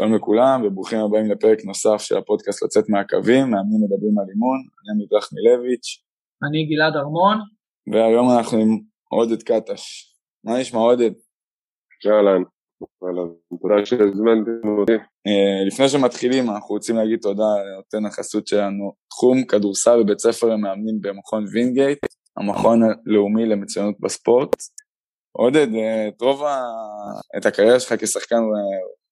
שלום לכולם וברוכים הבאים לפרק נוסף של הפודקאסט לצאת מהקווים, מאמנים מדברים על אימון, אני עמית רחמילביץ'. אני גלעד ארמון. והיום אנחנו עם עודד קטש. מה נשמע עודד? אהלן, תודה שהזמנתם אותי. אה, לפני שמתחילים אנחנו רוצים להגיד תודה לנותן החסות שלנו, תחום כדורסל בבית ספר למאמנים במכון וינגייט, המכון הלאומי למצוינות בספורט. עודד, אה, את רוב ה... את הקריירה שלך כשחקן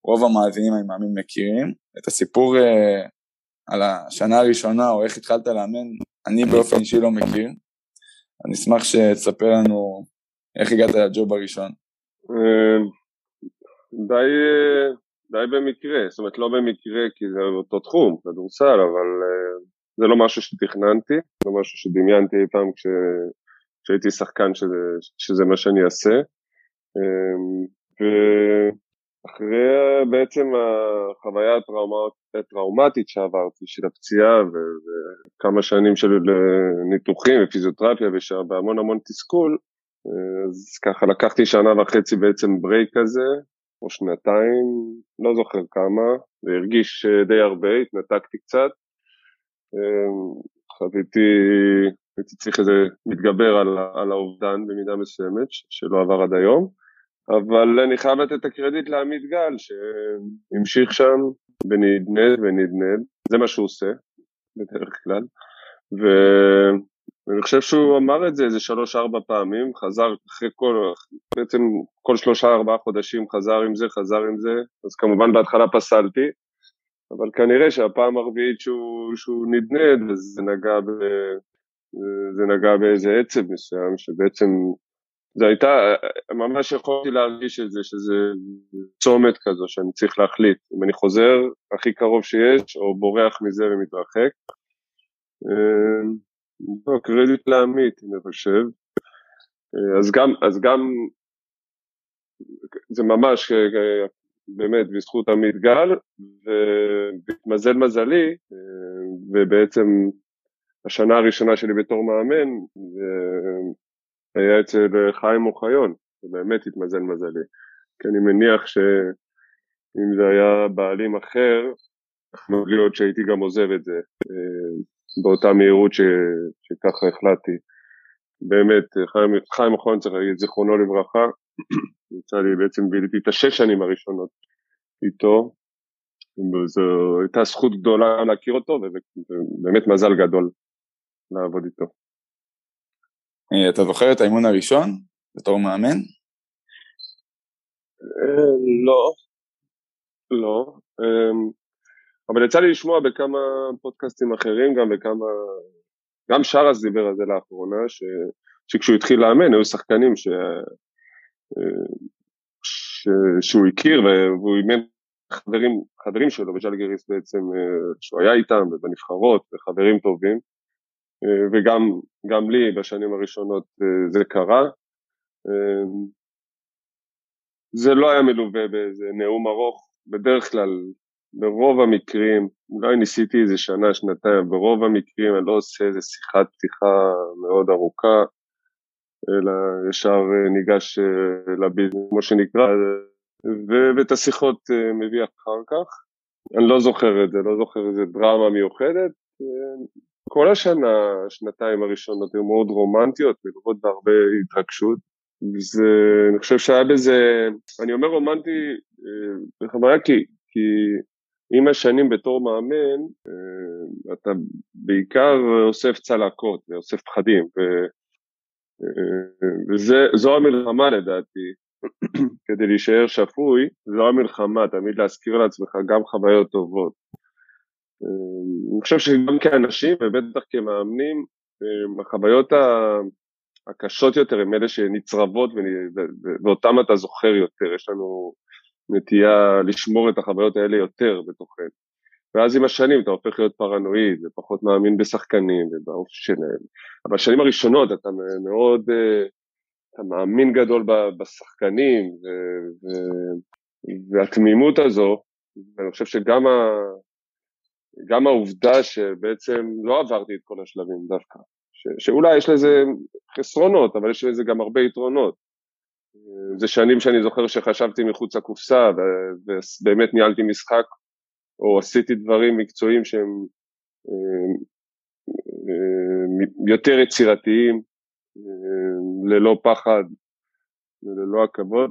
רוב המאזינים אני מאמין מכירים. את הסיפור uh, על השנה הראשונה או איך התחלת לאמן, אני באופן אישי לא מכיר. אני אשמח שתספר לנו איך הגעת לג'וב הראשון. אה, די, די במקרה, זאת אומרת לא במקרה כי זה אותו תחום, כדורסל, אבל זה לא משהו שתכננתי, לא משהו שדמיינתי אי פעם כש, כשהייתי שחקן שזה, שזה מה שאני אעשה. ו... אחרי בעצם החוויה הטראומטית שעברתי של הפציעה וכמה שנים של ניתוחים ופיזיותרפיה והמון המון תסכול, אז ככה לקחתי שנה וחצי בעצם ברייק כזה, או שנתיים, לא זוכר כמה, זה הרגיש די הרבה, התנתקתי קצת. חוויתי, הייתי צריך איזה להתגבר על, על האובדן במידה מסוימת, שלא עבר עד היום. אבל אני חייב לתת את הקרדיט לעמית גל שהמשיך שם ונדנד ונדנד, זה מה שהוא עושה בדרך כלל, ואני חושב שהוא אמר את זה איזה שלוש ארבע פעמים, חזר אחרי כל, בעצם כל שלושה ארבעה חודשים חזר עם זה, חזר עם זה, אז כמובן בהתחלה פסלתי, אבל כנראה שהפעם הרביעית שהוא, שהוא נדנד, אז זה נגע, ב, זה נגע באיזה עצב מסוים, שבעצם זה הייתה, ממש יכולתי להרגיש את זה, שזה צומת כזו שאני צריך להחליט אם אני חוזר הכי קרוב שיש או בורח מזה ומתרחק. אה, לא, קרדיט לעמית אני חושב. אה, אז גם, אז גם זה ממש אה, באמת בזכות עמית גל והתמזל מזלי ובעצם השנה הראשונה שלי בתור מאמן היה אצל חיים אוחיון, ובאמת התמזל מזלי. כי אני מניח שאם זה היה בעלים אחר, יכול להיות שהייתי גם עוזב את זה אה, באותה מהירות ש... שככה החלטתי. באמת, חיים, חיים אוחיון צריך להגיד זיכרונו לברכה, יצא לי בעצם ביליתי את השש שנים הראשונות איתו, וזו הייתה זכות גדולה להכיר אותו, ובאמת מזל גדול לעבוד איתו. אה, אתה זוכר את האימון הראשון? בתור מאמן? אה, לא, לא, אמ, אבל יצא לי לשמוע בכמה פודקאסטים אחרים, גם בכמה, גם שרס דיבר על זה לאחרונה, ש, שכשהוא התחיל לאמן היו שחקנים ש, אה, ש, שהוא הכיר והוא אימן חברים, חברים שלו בג'לגריס בעצם, שהוא היה איתם ובנבחרות וחברים טובים, אה, וגם לי בשנים הראשונות אה, זה קרה. אה, זה לא היה מלווה באיזה נאום ארוך, בדרך כלל ברוב המקרים, אולי ניסיתי איזה שנה, שנתיים, ברוב המקרים אני לא עושה איזה שיחת פתיחה מאוד ארוכה, אלא ישר ניגש לביזנס, כמו שנקרא, ואת השיחות מביא אחר כך. אני לא זוכר את זה, לא זוכר איזה דרמה מיוחדת, כל השנה, השנתיים הראשונות היו מאוד רומנטיות, מלוות בהרבה התרגשות. וזה, אני חושב שהיה בזה, אני אומר רומנטי אה, בכוונה כי, כי עם השנים בתור מאמן, אה, אתה בעיקר אוסף צלקות ואוסף פחדים, ו, אה, וזו המלחמה לדעתי, כדי להישאר שפוי, זו המלחמה, תמיד להזכיר לעצמך גם חוויות טובות. אני חושב שגם כאנשים ובטח כמאמנים, החוויות הקשות יותר הן אלה שנצרבות ואותן אתה זוכר יותר, יש לנו נטייה לשמור את החוויות האלה יותר בתוכנו. ואז עם השנים אתה הופך להיות פרנואיד ופחות מאמין בשחקנים ובאופי שלהם. אבל בשנים הראשונות אתה מאוד, אתה מאמין גדול בשחקנים ו, ו, והתמימות הזו, ואני חושב שגם גם העובדה שבעצם לא עברתי את כל השלבים דווקא, ש, שאולי יש לזה חסרונות, אבל יש לזה גם הרבה יתרונות. זה שנים שאני זוכר שחשבתי מחוץ לקופסה ובאמת ניהלתי משחק או עשיתי דברים מקצועיים שהם יותר יצירתיים, ללא פחד וללא עכבות,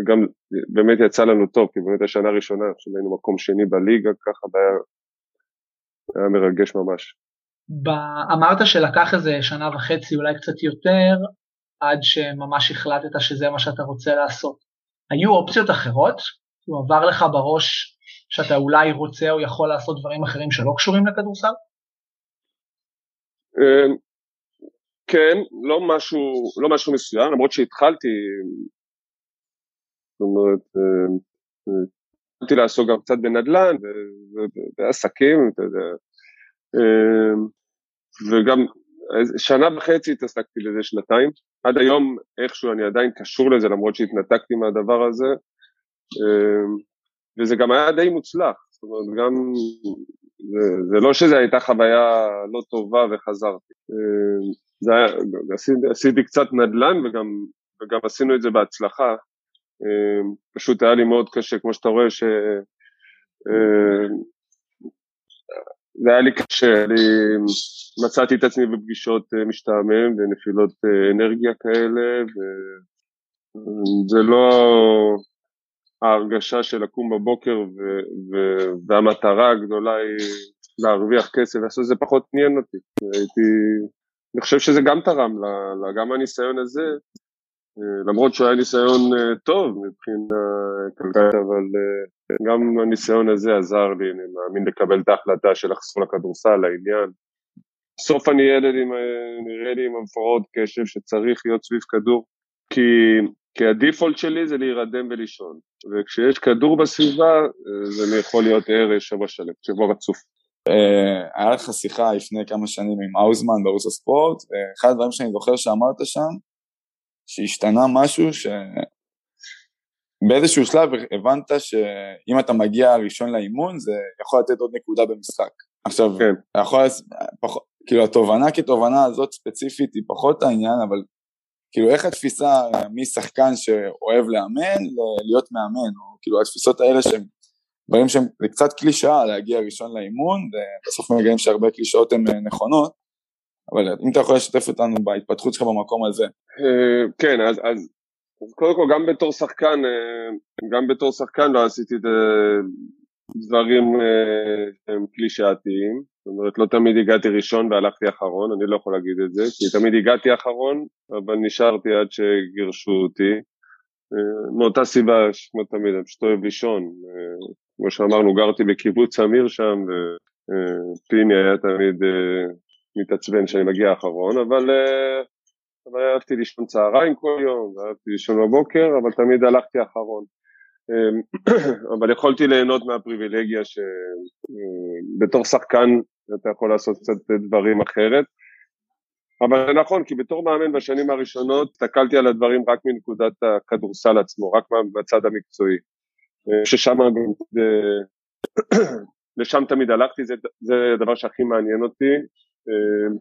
וגם באמת יצא לנו טוב, כי באמת השנה הראשונה, עכשיו היינו מקום שני בליגה, ככה היה, היה מרגש ממש. אמרת שלקח איזה שנה וחצי, אולי קצת יותר, עד שממש החלטת שזה מה שאתה רוצה לעשות. היו אופציות אחרות? הוא עבר לך בראש שאתה אולי רוצה או יכול לעשות דברים אחרים שלא קשורים לכדורסל? אמ, כן, לא משהו, לא משהו מסוים, למרות שהתחלתי, זאת אומרת, אמ, התחלתי לעסוק גם קצת בנדל"ן ועסקים, אתה יודע, אמ, וגם שנה וחצי התעסקתי בזה שנתיים, עד היום איכשהו אני עדיין קשור לזה למרות שהתנתקתי מהדבר הזה, וזה גם היה די מוצלח, זאת אומרת גם זה, זה לא שזו הייתה חוויה לא טובה וחזרתי. אה, זה היה, עשיתי, עשיתי קצת נדל"ן וגם, וגם עשינו את זה בהצלחה. אה, פשוט היה לי מאוד קשה, כמו שאתה רואה, ש... אה, זה היה לי קשה, אני מצאתי את עצמי בפגישות משתעמם ונפילות אנרגיה כאלה, וזה לא, ההרגשה של לקום בבוקר ו- ו- והמטרה הגדולה היא להרוויח כסף, לעשות זה פחות עניין אותי. הייתי, אני חושב שזה גם תרם, לה, גם הניסיון הזה, אה, למרות שהוא היה ניסיון אה, טוב מבחינה כלכלית, אבל אה, גם הניסיון הזה עזר לי, אני מאמין, לקבל את ההחלטה של לחזור לכדורסל, לעניין. בסוף אני ילד עם, נראה לי עם הפרעות קשב שצריך להיות סביב כדור, כי כי הדיפולט שלי זה להירדם ולישון, וכשיש כדור בסביבה זה יכול להיות ערב שבוע שלם, שבוע רצוף. אה, היה לך שיחה לפני כמה שנים עם האוזמן בערוץ הספורט, ואחד הדברים שאני זוכר שאמרת שם, שהשתנה משהו שבאיזשהו שלב הבנת שאם אתה מגיע ראשון לאימון זה יכול לתת עוד נקודה במשחק. עכשיו, כן. יכול, פח, כאילו התובנה כתובנה הזאת ספציפית היא פחות העניין, אבל כאילו איך התפיסה משחקן שאוהב לאמן להיות מאמן, או כאילו התפיסות האלה שהם דברים שהם קצת קלישאה להגיע ראשון לאימון, ובסוף מגלים שהרבה קלישאות הן אה, נכונות, אבל אם אתה יכול לשתף אותנו בהתפתחות שלך במקום הזה. אה, כן, אז, אז, אז קודם כל גם בתור שחקן, אה, גם בתור שחקן לא עשיתי דברים שהם קלישאתיים, זאת אומרת, לא תמיד הגעתי ראשון והלכתי אחרון, אני לא יכול להגיד את זה, כי תמיד הגעתי אחרון, אבל נשארתי עד שגירשו אותי. אה, מאותה סיבה, כמו תמיד, אני פשוט אוהב לישון. אה, כמו שאמרנו, גרתי בקיבוץ אמיר שם, ופיני היה תמיד אה, מתעצבן שאני מגיע אחרון, אבל, אהבתי לישון צהריים כל יום, ואהבתי לישון בבוקר, אבל תמיד הלכתי אחרון. אבל יכולתי ליהנות מהפריבילגיה שבתור שחקן אתה יכול לעשות קצת דברים אחרת. אבל זה נכון, כי בתור מאמן בשנים הראשונות הסתכלתי על הדברים רק מנקודת הכדורסל עצמו, רק מהצד המקצועי. ששם גם, לשם תמיד הלכתי, זה, זה הדבר שהכי מעניין אותי.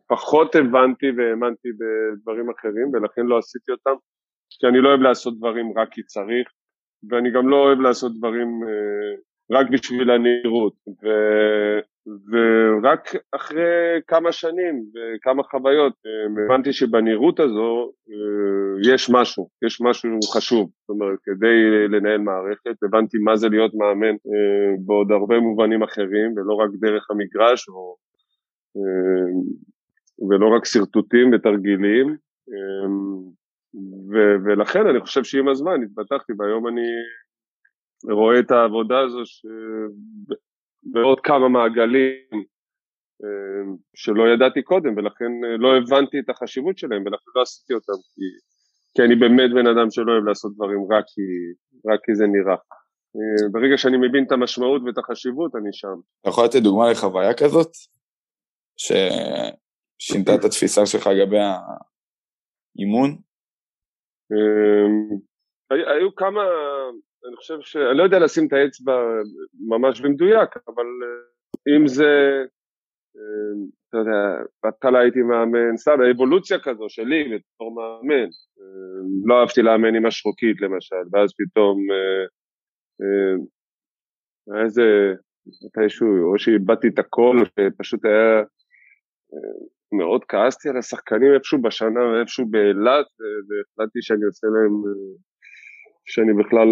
פחות הבנתי והאמנתי בדברים אחרים ולכן לא עשיתי אותם, כי אני לא אוהב לעשות דברים רק כי צריך, ואני גם לא אוהב לעשות דברים רק בשביל הנראות. ו... ורק אחרי כמה שנים וכמה חוויות אה, הבנתי שבנראות הזו אה, יש משהו, יש משהו חשוב, זאת אומרת כדי לנהל מערכת הבנתי מה זה להיות מאמן אה, בעוד הרבה מובנים אחרים ולא רק דרך המגרש או, ולא רק שרטוטים ותרגילים ו- ולכן אני חושב שעם הזמן התפתחתי והיום אני רואה את העבודה הזו ש... בעוד כמה מעגלים אה, שלא ידעתי קודם ולכן אה, לא הבנתי את החשיבות שלהם ולכן לא עשיתי אותם כי, כי אני באמת בן אדם שלא אוהב לעשות דברים רק כי, רק כי זה נראה. אה, ברגע שאני מבין את המשמעות ואת החשיבות אני שם. אתה יכול לתת דוגמה לחוויה כזאת? ששינתה את התפיסה שלך לגבי האימון? היו כמה, אני חושב ש... אני לא יודע לשים את האצבע ממש במדויק, אבל אה, אם זה, אה, אתה יודע, בהתחלה הייתי מאמן, סתם, האבולוציה כזו שלי בתור מאמן, אה, לא אהבתי לאמן עם השרוקית למשל, ואז פתאום היה איזה, מתישהו, או שאיבדתי את הכל, שפשוט היה, מאוד כעסתי על השחקנים איפשהו בשנה, איפשהו באילת, והחלטתי שאני עושה להם, שאני בכלל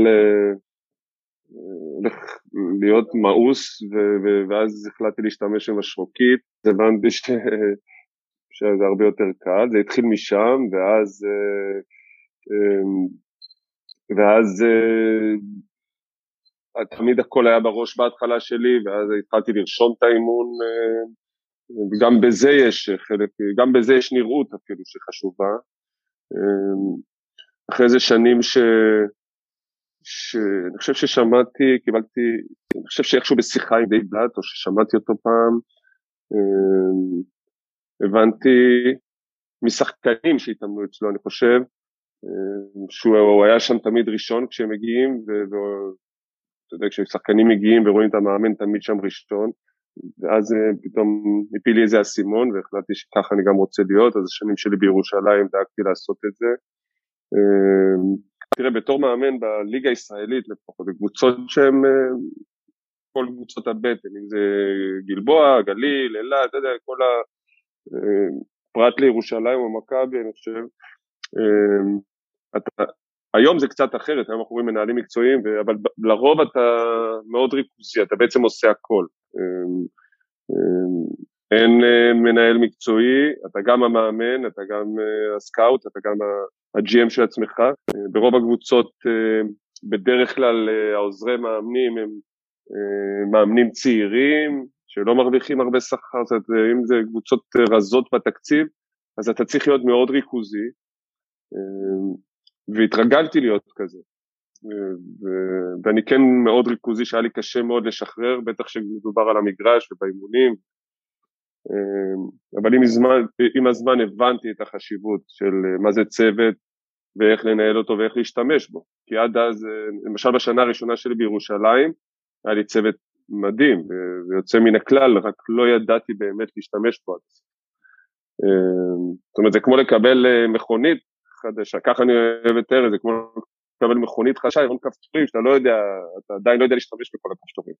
הולך להיות מאוס, ואז החלטתי להשתמש עם השרוקית, הבנתי ש... שזה הרבה יותר קל, זה התחיל משם, ואז, אה, אמ, ואז אה, תמיד הכל היה בראש בהתחלה שלי, ואז התחלתי לרשום את האימון, וגם בזה יש חלק, גם בזה יש נראות אפילו שחשובה. אחרי זה שנים ש... שאני חושב ששמעתי, קיבלתי, אני חושב שאיכשהו בשיחה עם די בלאט, או ששמעתי אותו פעם, הבנתי משחקנים שהתאמנו אצלו, אני חושב, שהוא היה שם תמיד ראשון כשהם מגיעים, ואתה יודע, כששחקנים מגיעים ורואים את המאמן תמיד שם ראשון, ואז אה, פתאום הפיל לי איזה אסימון והחלטתי שככה אני גם רוצה להיות, אז השנים שלי בירושלים דאגתי לעשות את זה. אה, תראה, בתור מאמן בליגה הישראלית לפחות, בקבוצות שהן אה, כל קבוצות הבטן, אם זה גלבוע, גליל, אילת, אתה יודע, כל ה... פרט לירושלים או מכבי, אני חושב, אתה, היום זה קצת אחרת, היום אנחנו רואים מנהלים מקצועיים, אבל לרוב אתה מאוד ריכוזי, אתה בעצם עושה הכל. אין אה, מנהל מקצועי, אתה גם המאמן, אתה גם אה, הסקאוט, אתה גם ה-GM של עצמך. אה, ברוב הקבוצות בדרך כלל העוזרי מאמנים הם מאמנים צעירים, שלא מרוויחים הרבה שכר, זאת אומרת, אם זה קבוצות רזות בתקציב, אז אתה צריך להיות מאוד ריכוזי, והתרגלתי להיות כזה. ואני כן מאוד ריכוזי שהיה לי קשה מאוד לשחרר, בטח כשמדובר על המגרש ובאימונים, אבל עם הזמן, עם הזמן הבנתי את החשיבות של מה זה צוות ואיך לנהל אותו ואיך להשתמש בו, כי עד אז, למשל בשנה הראשונה שלי בירושלים, היה לי צוות מדהים ויוצא מן הכלל, רק לא ידעתי באמת להשתמש בו. זאת אומרת, זה כמו לקבל מכונית חדשה, ככה אני אוהב את ארז, זה כמו לקבל מכונית חדשה עם כפתורים שאתה לא יודע, אתה עדיין לא יודע להשתמש בכל הכפתורים,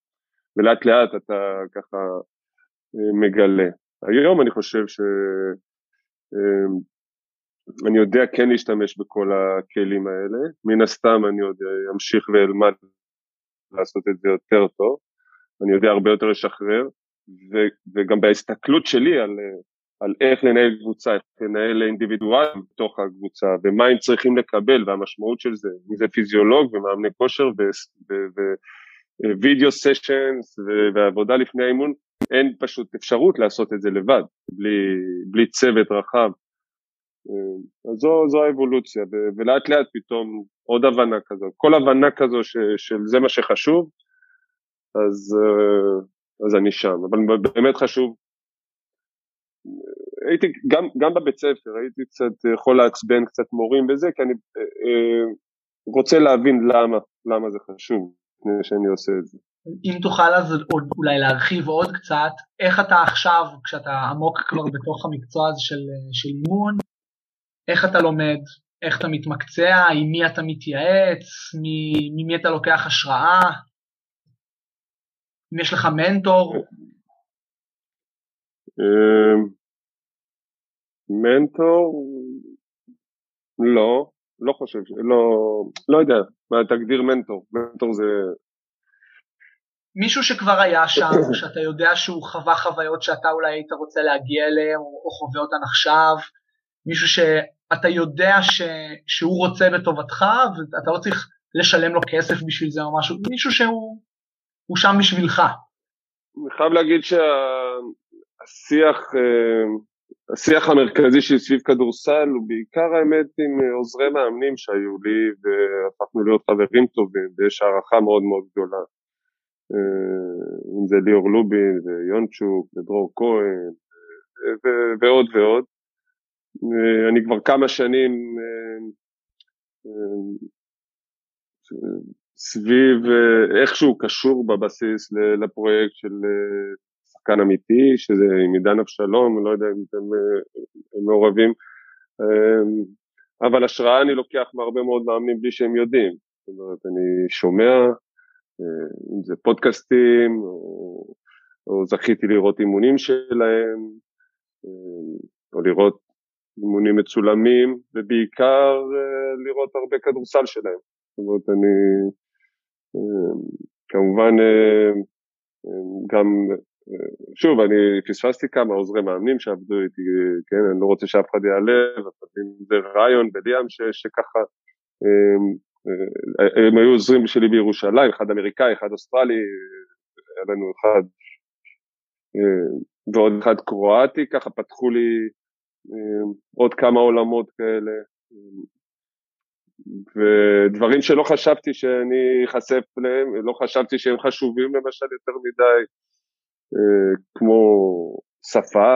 ולאט לאט אתה ככה מגלה. היום אני חושב ש... אני יודע כן להשתמש בכל הכלים האלה, מן הסתם אני עוד אמשיך ואלמד לעשות את זה יותר טוב, אני יודע הרבה יותר לשחרר, ו, וגם בהסתכלות שלי על, על איך לנהל קבוצה, איך לנהל אינדיבידואל בתוך הקבוצה, ומה הם צריכים לקבל, והמשמעות של זה, אם זה פיזיולוג ומאמני כושר ווידאו סשנס ועבודה לפני האימון, אין פשוט אפשרות לעשות את זה לבד, בלי, בלי צוות רחב. אז זו, זו האבולוציה, ולאט לאט פתאום עוד הבנה כזו, כל הבנה כזו ש, של זה מה שחשוב, אז, אז אני שם, אבל באמת חשוב, הייתי גם, גם בבית ספר, הייתי קצת יכול לעצבן קצת מורים וזה, כי אני אה, רוצה להבין למה, למה זה חשוב לפני שאני עושה את זה. אם תוכל אז עוד אולי להרחיב עוד קצת, איך אתה עכשיו, כשאתה עמוק כבר בתוך המקצוע הזה של, של אימון, איך אתה לומד, איך אתה מתמקצע, עם מי אתה מתייעץ, ממי אתה לוקח השראה, אם יש לך מנטור? מנטור? לא, לא חושב, לא, לא יודע, מה תגדיר מנטור, מנטור זה... מישהו שכבר היה שם, שאתה יודע שהוא חווה חוויות שאתה אולי היית רוצה להגיע אליהם, או חווה אותן עכשיו, מישהו שאתה יודע ש, שהוא רוצה בטובתך, ואתה לא צריך לשלם לו כסף בשביל זה או משהו, מישהו שהוא הוא שם בשבילך. אני חייב להגיד שהשיח, אה, השיח המרכזי שלי סביב כדורסל הוא בעיקר האמת עם עוזרי מאמנים שהיו לי והפכנו להיות חברים טובים ויש הערכה מאוד מאוד גדולה. אה, אם זה ליאור לובין ויונצ'וק ודרור כהן ועוד ועוד. אה, אני כבר כמה שנים סביב אה, איכשהו קשור בבסיס לפרויקט של אה, שחקן אמיתי, שזה עם עידן אבשלום, לא יודע אם אתם אה, מעורבים. אבל השראה אני לוקח מהרבה מאוד מאמנים בלי שהם יודעים. זאת אומרת, אני שומע, אה, אם זה פודקאסטים, או, או זכיתי לראות אימונים שלהם, אה, או לראות אימונים מצולמים, ובעיקר לראות הרבה כדורסל שלהם. זאת אומרת, אני כמובן גם שוב, אני פספסתי כמה עוזרי מאמנים שעבדו איתי, כן, אני לא רוצה שאף אחד אבל אם זה רעיון וליאם שככה, הם, אה, הם היו עוזרים שלי בירושלים, אחד אמריקאי, אחד אוסטרלי, היה לנו אחד אה, ועוד אחד קרואטי, ככה פתחו לי אה, עוד כמה עולמות כאלה, ודברים שלא חשבתי שאני אחשף להם, לא חשבתי שהם חשובים למשל יותר מדי, אה, כמו שפה,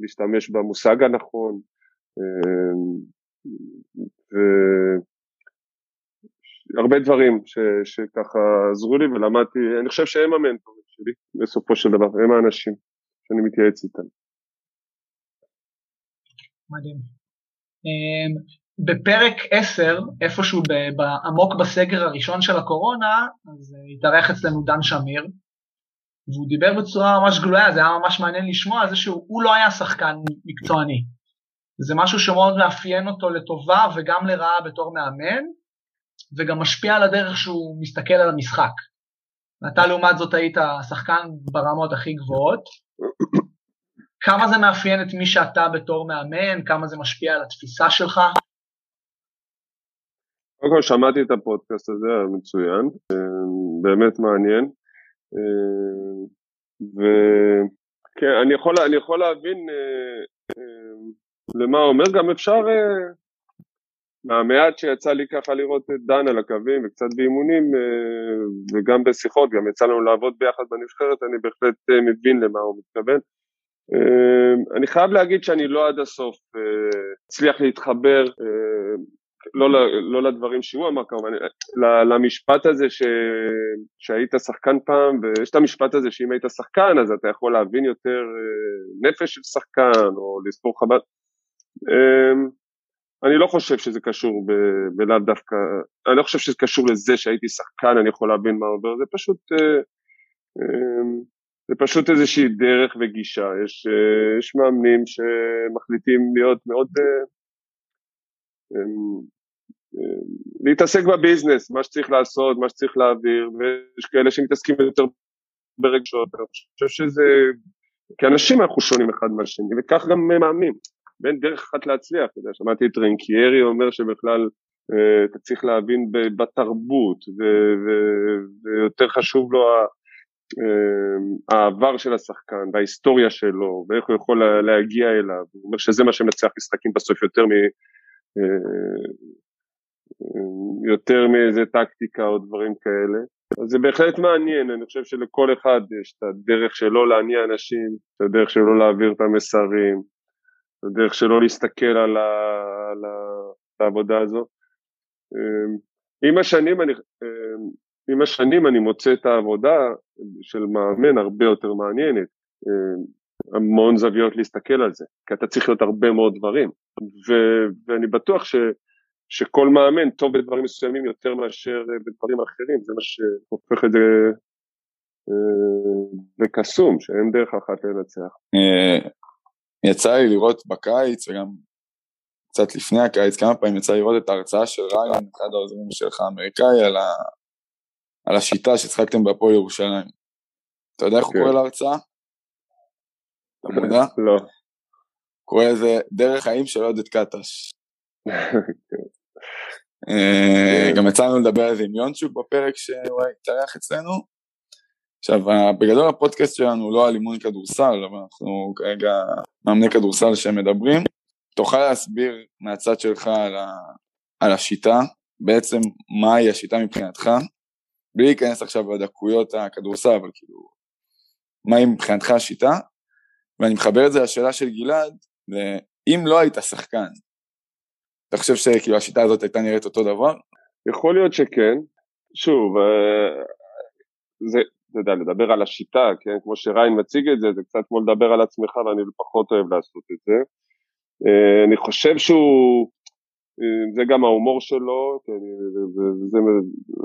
להשתמש במושג הנכון, אה, והרבה דברים ש, שככה עזרו לי ולמדתי, אני חושב שהם המנטורים שלי בסופו של דבר, הם האנשים שאני מתייעץ איתם. מדהים. אה, בפרק 10, איפשהו עמוק בסגר הראשון של הקורונה, אז התארח אצלנו דן שמיר, והוא דיבר בצורה ממש גלויה, זה היה ממש מעניין לשמוע זה שהוא לא היה שחקן מקצועני. זה משהו שמאוד מאפיין אותו לטובה וגם לרעה בתור מאמן, וגם משפיע על הדרך שהוא מסתכל על המשחק. ואתה לעומת זאת היית שחקן ברמות הכי גבוהות. כמה זה מאפיין את מי שאתה בתור מאמן, כמה זה משפיע על התפיסה שלך? קודם כל שמעתי את הפודקאסט הזה, מצוין, אה, באמת מעניין. אה, וכן, אני יכול, אני יכול להבין אה, אה, למה הוא אומר, גם אפשר, מהמעט שיצא לי ככה לראות את דן על הקווים וקצת באימונים וגם בשיחות, גם יצא לנו לעבוד ביחד בנבחרת, אני בהחלט מבין למה הוא מתכוון. אני חייב להגיד שאני לא עד הסוף הצליח להתחבר לא, לא לדברים שהוא אמר כמובן, למשפט הזה ש, שהיית שחקן פעם, ויש את המשפט הזה שאם היית שחקן אז אתה יכול להבין יותר אה, נפש של שחקן או לספור חב"ד. אמ, אני לא חושב שזה קשור בלאו דווקא, אני לא חושב שזה קשור לזה שהייתי שחקן, אני יכול להבין מה עובר, זה פשוט, אה, אמ, זה פשוט איזושהי דרך וגישה, יש, אה, יש מאמנים שמחליטים להיות מאוד אמ, להתעסק בביזנס, מה שצריך לעשות, מה שצריך להעביר, ויש כאלה שמתעסקים יותר ברגשות, אני חושב שזה, כאנשים אנחנו שונים אחד מהשני, וכך גם מאמנים, ואין דרך אחת להצליח, אתה יודע, שמעתי את רנקיירי אומר שבכלל אה, אתה צריך להבין בתרבות, ויותר חשוב לו אה, העבר של השחקן וההיסטוריה שלו, ואיך הוא יכול להגיע אליו, הוא אומר שזה מה שמנצח משחקים בסוף יותר מ... אה, יותר מאיזה טקטיקה או דברים כאלה. אז זה בהחלט מעניין, אני חושב שלכל אחד יש את הדרך שלו להניע אנשים, את הדרך שלו להעביר את המסרים, את הדרך שלו להסתכל על, ה, על, ה, העבודה הזו. אמ, עם השנים, אני, אמ, עם השנים אני מוצא את העבודה של מאמן הרבה יותר מעניינת, אמ, המון זוויות להסתכל על זה, כי אתה צריך להיות הרבה מאוד דברים, ו, ואני בטוח ש... שכל מאמן טוב בדברים מסוימים יותר מאשר אה, בדברים אחרים, זה מה שהופך את זה אה, בקסום, שאין דרך אחת לנצח. אה, יצא לי לראות בקיץ וגם קצת לפני הקיץ, כמה פעמים יצא לי לראות את ההרצאה של ריין, אחד העוזרים שלך האמריקאי, על, ה... על השיטה שצחקתם בהפועל ירושלים. אתה יודע איך הוא כן. קורא להרצאה? אתה מודע? לא. קורא לזה דרך חיים של עודד קטש. כן. אה, גם יצא לנו לדבר על זה עם יונצ'וק בפרק שהוא התארח אצלנו. עכשיו, בגדול הפודקאסט שלנו לא על אימון כדורסל, אבל אנחנו כרגע מאמני כדורסל שמדברים. תוכל להסביר מהצד שלך על, ה, על השיטה, בעצם מהי השיטה מבחינתך, בלי להיכנס עכשיו לדקויות הכדורסל, אבל כאילו, מהי מבחינתך השיטה, ואני מחבר את זה לשאלה של גלעד, אם לא היית שחקן, אתה חושב שכאילו השיטה הזאת הייתה נראית אותו דבר? יכול להיות שכן. שוב, אה, זה, אתה יודע, לדבר על השיטה, כן, כמו שריין מציג את זה, זה קצת כמו לדבר על עצמך ואני פחות אוהב לעשות את זה. אה, אני חושב שהוא, זה גם ההומור שלו, וזה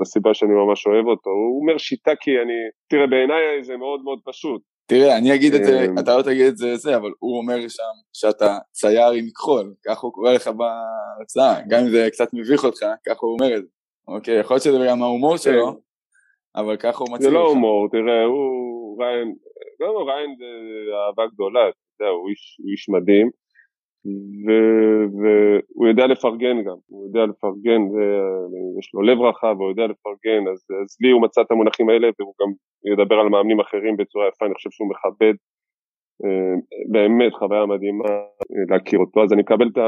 הסיבה שאני ממש אוהב אותו. הוא אומר שיטה כי אני, תראה בעיניי זה מאוד מאוד פשוט. תראה, אני אגיד את זה, אתה לא תגיד את זה, זה, אבל הוא אומר שם שאתה צייר עם מכחול, ככה הוא קורא לך בהרצאה, גם אם זה קצת מביך אותך, ככה הוא אומר את זה. אוקיי, יכול להיות שזה גם ההומור כן. שלו, אבל ככה הוא מצליח. זה לא הומור, תראה, הוא, ריין, לא, ריין זה אהבה גדולה, אתה יודע, הוא איש מדהים. והוא יודע לפרגן גם, הוא יודע לפרגן, יש לו לב רחב והוא יודע לפרגן, אז, אז לי הוא מצא את המונחים האלה והוא גם ידבר על מאמנים אחרים בצורה יפה, אני חושב שהוא מכבד, אה, באמת חוויה מדהימה אה, להכיר אותו, אז אני מקבל את ה...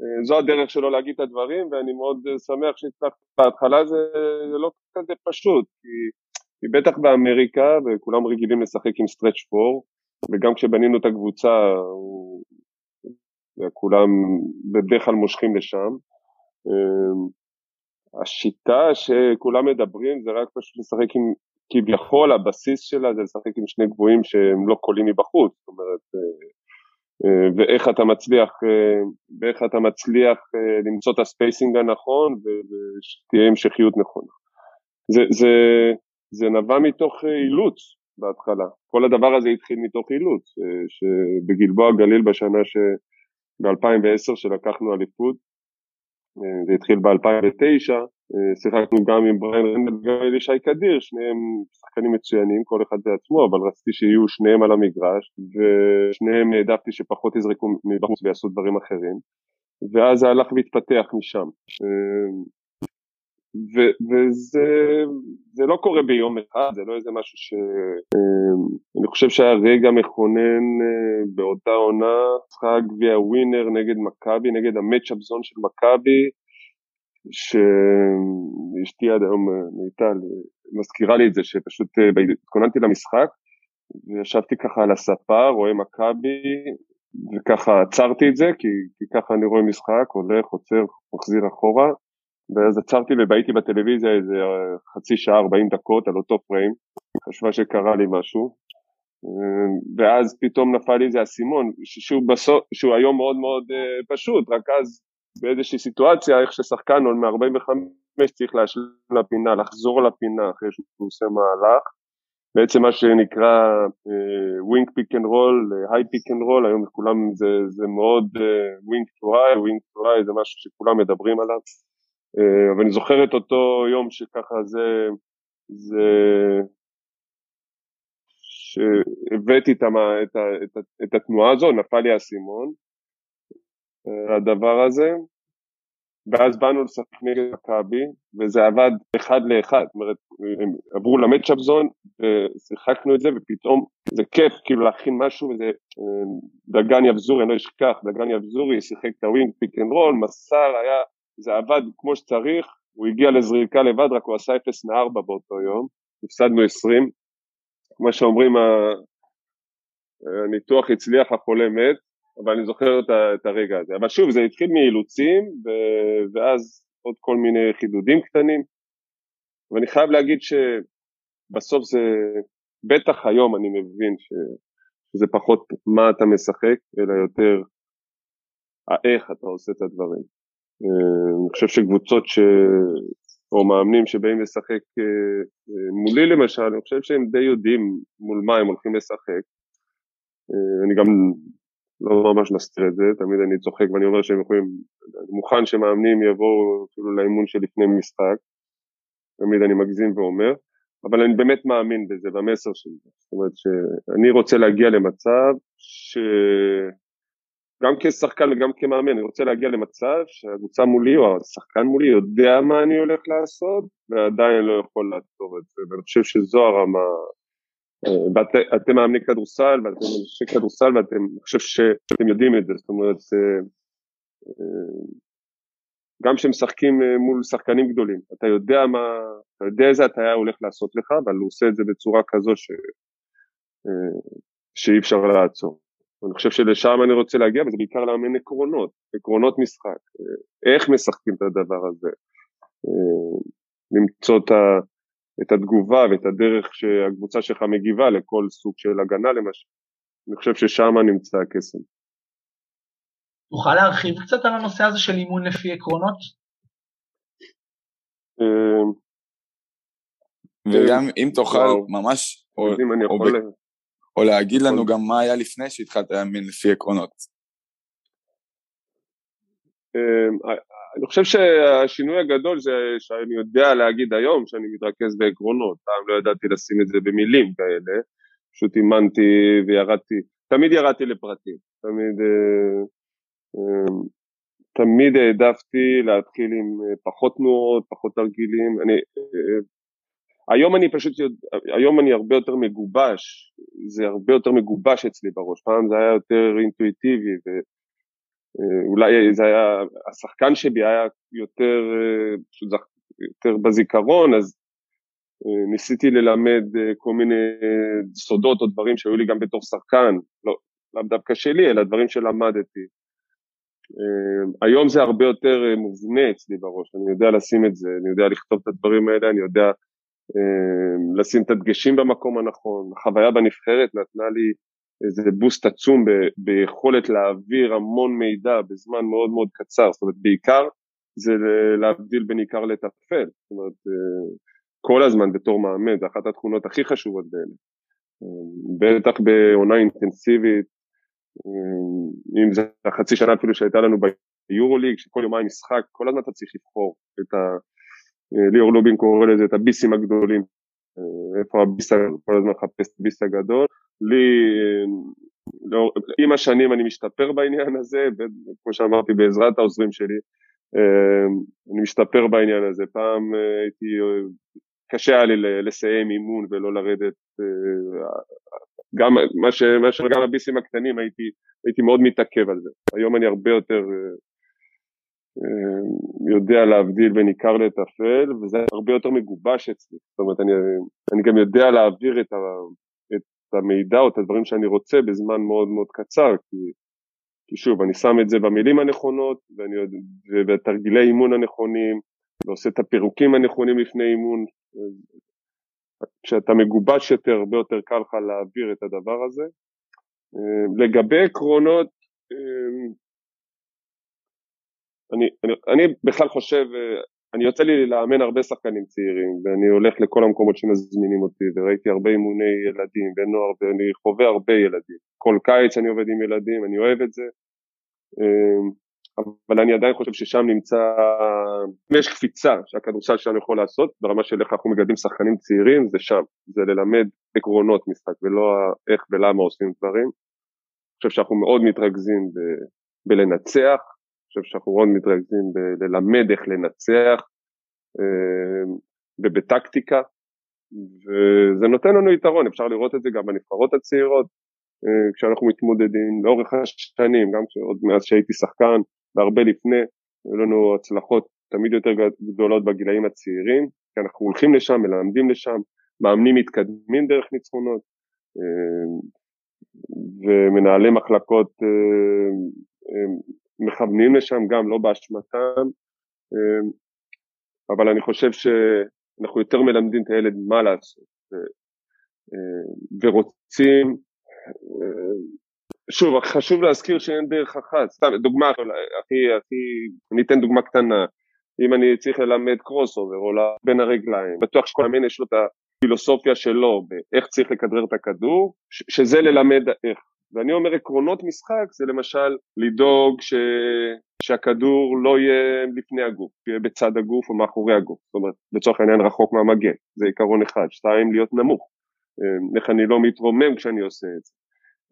אה, זו הדרך שלו להגיד את הדברים ואני מאוד שמח שהצלחתי, בהתחלה זה, זה לא כזה פשוט, כי, כי בטח באמריקה וכולם רגילים לשחק עם סטרץ' פור וגם כשבנינו את הקבוצה הוא וכולם בדרך כלל מושכים לשם. אמ, השיטה שכולם מדברים זה רק פשוט לשחק עם, כביכול הבסיס שלה זה לשחק עם שני גבוהים שהם לא קולים מבחוץ, זאת אומרת, אה, אה, ואיך אתה מצליח, אה, ואיך אתה מצליח למצוא את ה spacing הנכון ושתהיה המשכיות נכונה. זה, זה, זה נבע מתוך אילוץ בהתחלה, כל הדבר הזה התחיל מתוך אילוץ, שבגלבוע גליל בשנה ש... ב-2010 שלקחנו אליפות, אה, זה התחיל ב-2009, אה, שיחקנו גם עם בריין רנדל וגם עם אלישי קדיר, שניהם שחקנים מצוינים, כל אחד בעצמו, אבל רציתי שיהיו שניהם על המגרש, ושניהם העדפתי שפחות יזרקו מבחוץ ויעשו דברים אחרים, ואז זה הלך והתפתח משם. ו- וזה לא קורה ביום אחד, זה לא איזה משהו ש... אמ, אני חושב שהיה רגע מכונן אה, באותה עונה, משחק גביע ווינר נגד מכבי, נגד המצ'אפ זון של מכבי, שאשתי עד היום, אה, מיטל, מזכירה לי את זה, שפשוט אה, התכוננתי למשחק, וישבתי ככה על הספה, רואה מכבי, וככה עצרתי את זה, כי, כי ככה אני רואה משחק, הולך, עוצר, מחזיר אחורה, ואז עצרתי והייתי בטלוויזיה איזה אה, חצי שעה, 40 דקות על אותו פריים, חשבה שקרה לי משהו, אה, ואז פתאום נפל לי איזה אסימון, שהוא, בסוף, שהוא היום מאוד מאוד אה, פשוט, רק אז באיזושהי סיטואציה, איך ששחקן מ-45 צריך להשלים לפינה, לחזור לפינה אחרי שהוא עושה מהלך, בעצם מה שנקרא wing pick and roll, high pick and roll, היום כולם זה, זה מאוד wing to high, wing to high זה משהו שכולם מדברים עליו, אבל אני זוכר את אותו יום שככה זה, זה שהבאתי את, את, את, את התנועה הזו, נפל לי האסימון, אה, הדבר הזה, ואז באנו לשחק נגד מכבי, וזה עבד אחד לאחד, זאת אומרת, הם עברו ל match-up zone, ושיחקנו את זה, ופתאום זה כיף כאילו להכין משהו, וזה אה, דגן יבזורי, אני לא אשכח, דגן יבזורי שיחק את ה wing pick and roll, מסר היה זה עבד כמו שצריך, הוא הגיע לזריקה לבד, רק הוא עשה 0 מ-4 באותו יום, הפסדנו 20, כמו שאומרים, הניתוח הצליח, החולה מת, אבל אני זוכר את הרגע הזה. אבל שוב, זה התחיל מאילוצים, ואז עוד כל מיני חידודים קטנים, ואני חייב להגיד שבסוף זה, בטח היום אני מבין ש, שזה פחות מה אתה משחק, אלא יותר האיך אתה עושה את הדברים. אה, אני חושב שקבוצות ש... או מאמנים שבאים לשחק אה, אה, מולי למשל, אני חושב שהם די יודעים מול מה הם הולכים לשחק. אני גם לא ממש מסתיר את זה, תמיד אני צוחק ואני אומר שהם יכולים, אני מוכן שמאמנים יבואו אפילו לאימון שלפני משחק, תמיד אני מגזים ואומר, אבל אני באמת מאמין בזה, במסר של זה. זאת אומרת שאני רוצה להגיע למצב ש... גם כשחקן וגם כמאמן, אני רוצה להגיע למצב שהקבוצה מולי או השחקן מולי יודע מה אני הולך לעשות ועדיין לא יכול לעצור את זה, ואני חושב שזו הרמה, אה, ואתם מאמני כדורסל ואתם אנשי כדורסל ואתם, אני חושב שאתם יודעים את זה, זאת אומרת, אה, אה, גם כשמשחקים מול שחקנים גדולים, אתה יודע מה, אתה יודע איזה הטעיה הולך לעשות לך, אבל הוא עושה את זה בצורה כזו ש, שאי אפשר לעצור. אני חושב שלשם אני רוצה להגיע, וזה בעיקר לאמן עקרונות, עקרונות משחק, איך משחקים את הדבר הזה, למצוא את, ה, את התגובה ואת הדרך שהקבוצה שלך מגיבה לכל סוג של הגנה למשל. אני חושב ששם נמצא הקסם. תוכל להרחיב קצת על הנושא הזה של אימון לפי עקרונות? אה, וגם אם תוכל ממש, או, או, ב, או להגיד לנו גם מה היה לפני שהתחלת להאמין לפי עקרונות. אני חושב שהשינוי הגדול זה שאני יודע להגיד היום שאני מתרכז בעקרונות, פעם לא ידעתי לשים את זה במילים כאלה, פשוט אימנתי וירדתי, תמיד ירדתי לפרטים, תמיד, אה, אה, תמיד העדפתי להתחיל עם אה, פחות תנועות, פחות תרגילים, אני, היום אני פשוט, היום אני הרבה יותר מגובש, זה הרבה יותר מגובש אצלי בראש, פעם זה היה יותר אינטואיטיבי אולי זה היה, השחקן שבי היה יותר, פשוט יותר בזיכרון, אז אה, ניסיתי ללמד אה, כל מיני סודות או דברים שהיו לי גם בתור שחקן, לא, דווקא שלי, אלא דברים שלמדתי. אה, היום זה הרבה יותר מובנה אצלי בראש, אני יודע לשים את זה, אני יודע לכתוב את הדברים האלה, אני יודע לשים את הדגשים במקום הנכון. החוויה בנבחרת נתנה לי איזה בוסט עצום ב, ביכולת להעביר המון מידע בזמן מאוד מאוד קצר, זאת אומרת בעיקר זה להבדיל בין עיקר לטפל, זאת אומרת כל הזמן בתור מאמן, זה אחת התכונות הכי חשובות בעיניי. בטח בעונה אינטנסיבית, אם זה החצי שנה אפילו שהייתה לנו ביורוליג, שכל יומיים משחק, כל הזמן אתה צריך לבחור את ה... ליאור לובין קורא לזה את הביסים הגדולים, איפה הביס, כל הזמן מחפש את הביס הגדול. לי, לא, עם השנים אני משתפר בעניין הזה, כמו שאמרתי בעזרת העוזרים שלי, אני משתפר בעניין הזה. פעם הייתי קשה היה לי לסיים אימון ולא לרדת, אה, גם מה ש... הביסים הקטנים הייתי, הייתי מאוד מתעכב על זה. היום אני הרבה יותר אה, אה, יודע להבדיל בין עיקר לטפל, וזה הרבה יותר מגובש אצלי. זאת אומרת, אני, אני גם יודע להעביר את, ה, את המידע או את הדברים שאני רוצה בזמן מאוד מאוד קצר, כי, כי שוב, אני שם את זה במילים הנכונות, ואני, ובתרגילי אימון הנכונים, ועושה את הפירוקים הנכונים לפני אימון, כשאתה מגובש יותר, הרבה יותר קל לך להעביר את הדבר הזה. אה, לגבי עקרונות, אה, אני, אני, אני בכלל חושב, אה, אני יוצא לי לאמן הרבה שחקנים צעירים ואני הולך לכל המקומות שמזמינים אותי וראיתי הרבה אימוני ילדים ונוער ואני חווה הרבה ילדים. כל קיץ אני עובד עם ילדים, אני אוהב את זה. אבל אני עדיין חושב ששם נמצא, יש קפיצה שהכדורסל שלנו יכול לעשות ברמה של איך אנחנו מגדלים שחקנים צעירים זה שם, זה ללמד עקרונות משחק ולא איך ולמה עושים דברים. אני חושב שאנחנו מאוד מתרכזים ב, בלנצח, חושב שאנחנו מאוד מתרכזים בללמד איך לנצח אה, ובטקטיקה וזה נותן לנו יתרון, אפשר לראות את זה גם בנבחרות הצעירות אה, כשאנחנו מתמודדים לאורך השנים, גם עוד מאז שהייתי שחקן והרבה לפני, היו לנו הצלחות תמיד יותר גדולות בגילאים הצעירים, כי אנחנו הולכים לשם, מלמדים לשם, מאמנים מתקדמים דרך ניצחונות, אה, ומנהלי מחלקות מכוונים לשם גם, לא באשמתם, אבל אני חושב שאנחנו יותר מלמדים את הילד מה לעשות, ורוצים שוב, חשוב להזכיר שאין דרך אחת, סתם דוגמה, הכי, הכי, אני אתן דוגמה קטנה, אם אני צריך ללמד קרוס אובר או בין הרגליים, בטוח שכל מאמן יש לו את הפילוסופיה שלו באיך צריך לכדרר את הכדור, שזה ללמד איך. ואני אומר עקרונות משחק זה למשל לדאוג ש... שהכדור לא יהיה לפני הגוף, יהיה בצד הגוף או מאחורי הגוף, זאת אומרת לצורך העניין רחוק מהמגן, זה עיקרון אחד, שתיים להיות נמוך, אה, איך אני לא מתרומם כשאני עושה את זה,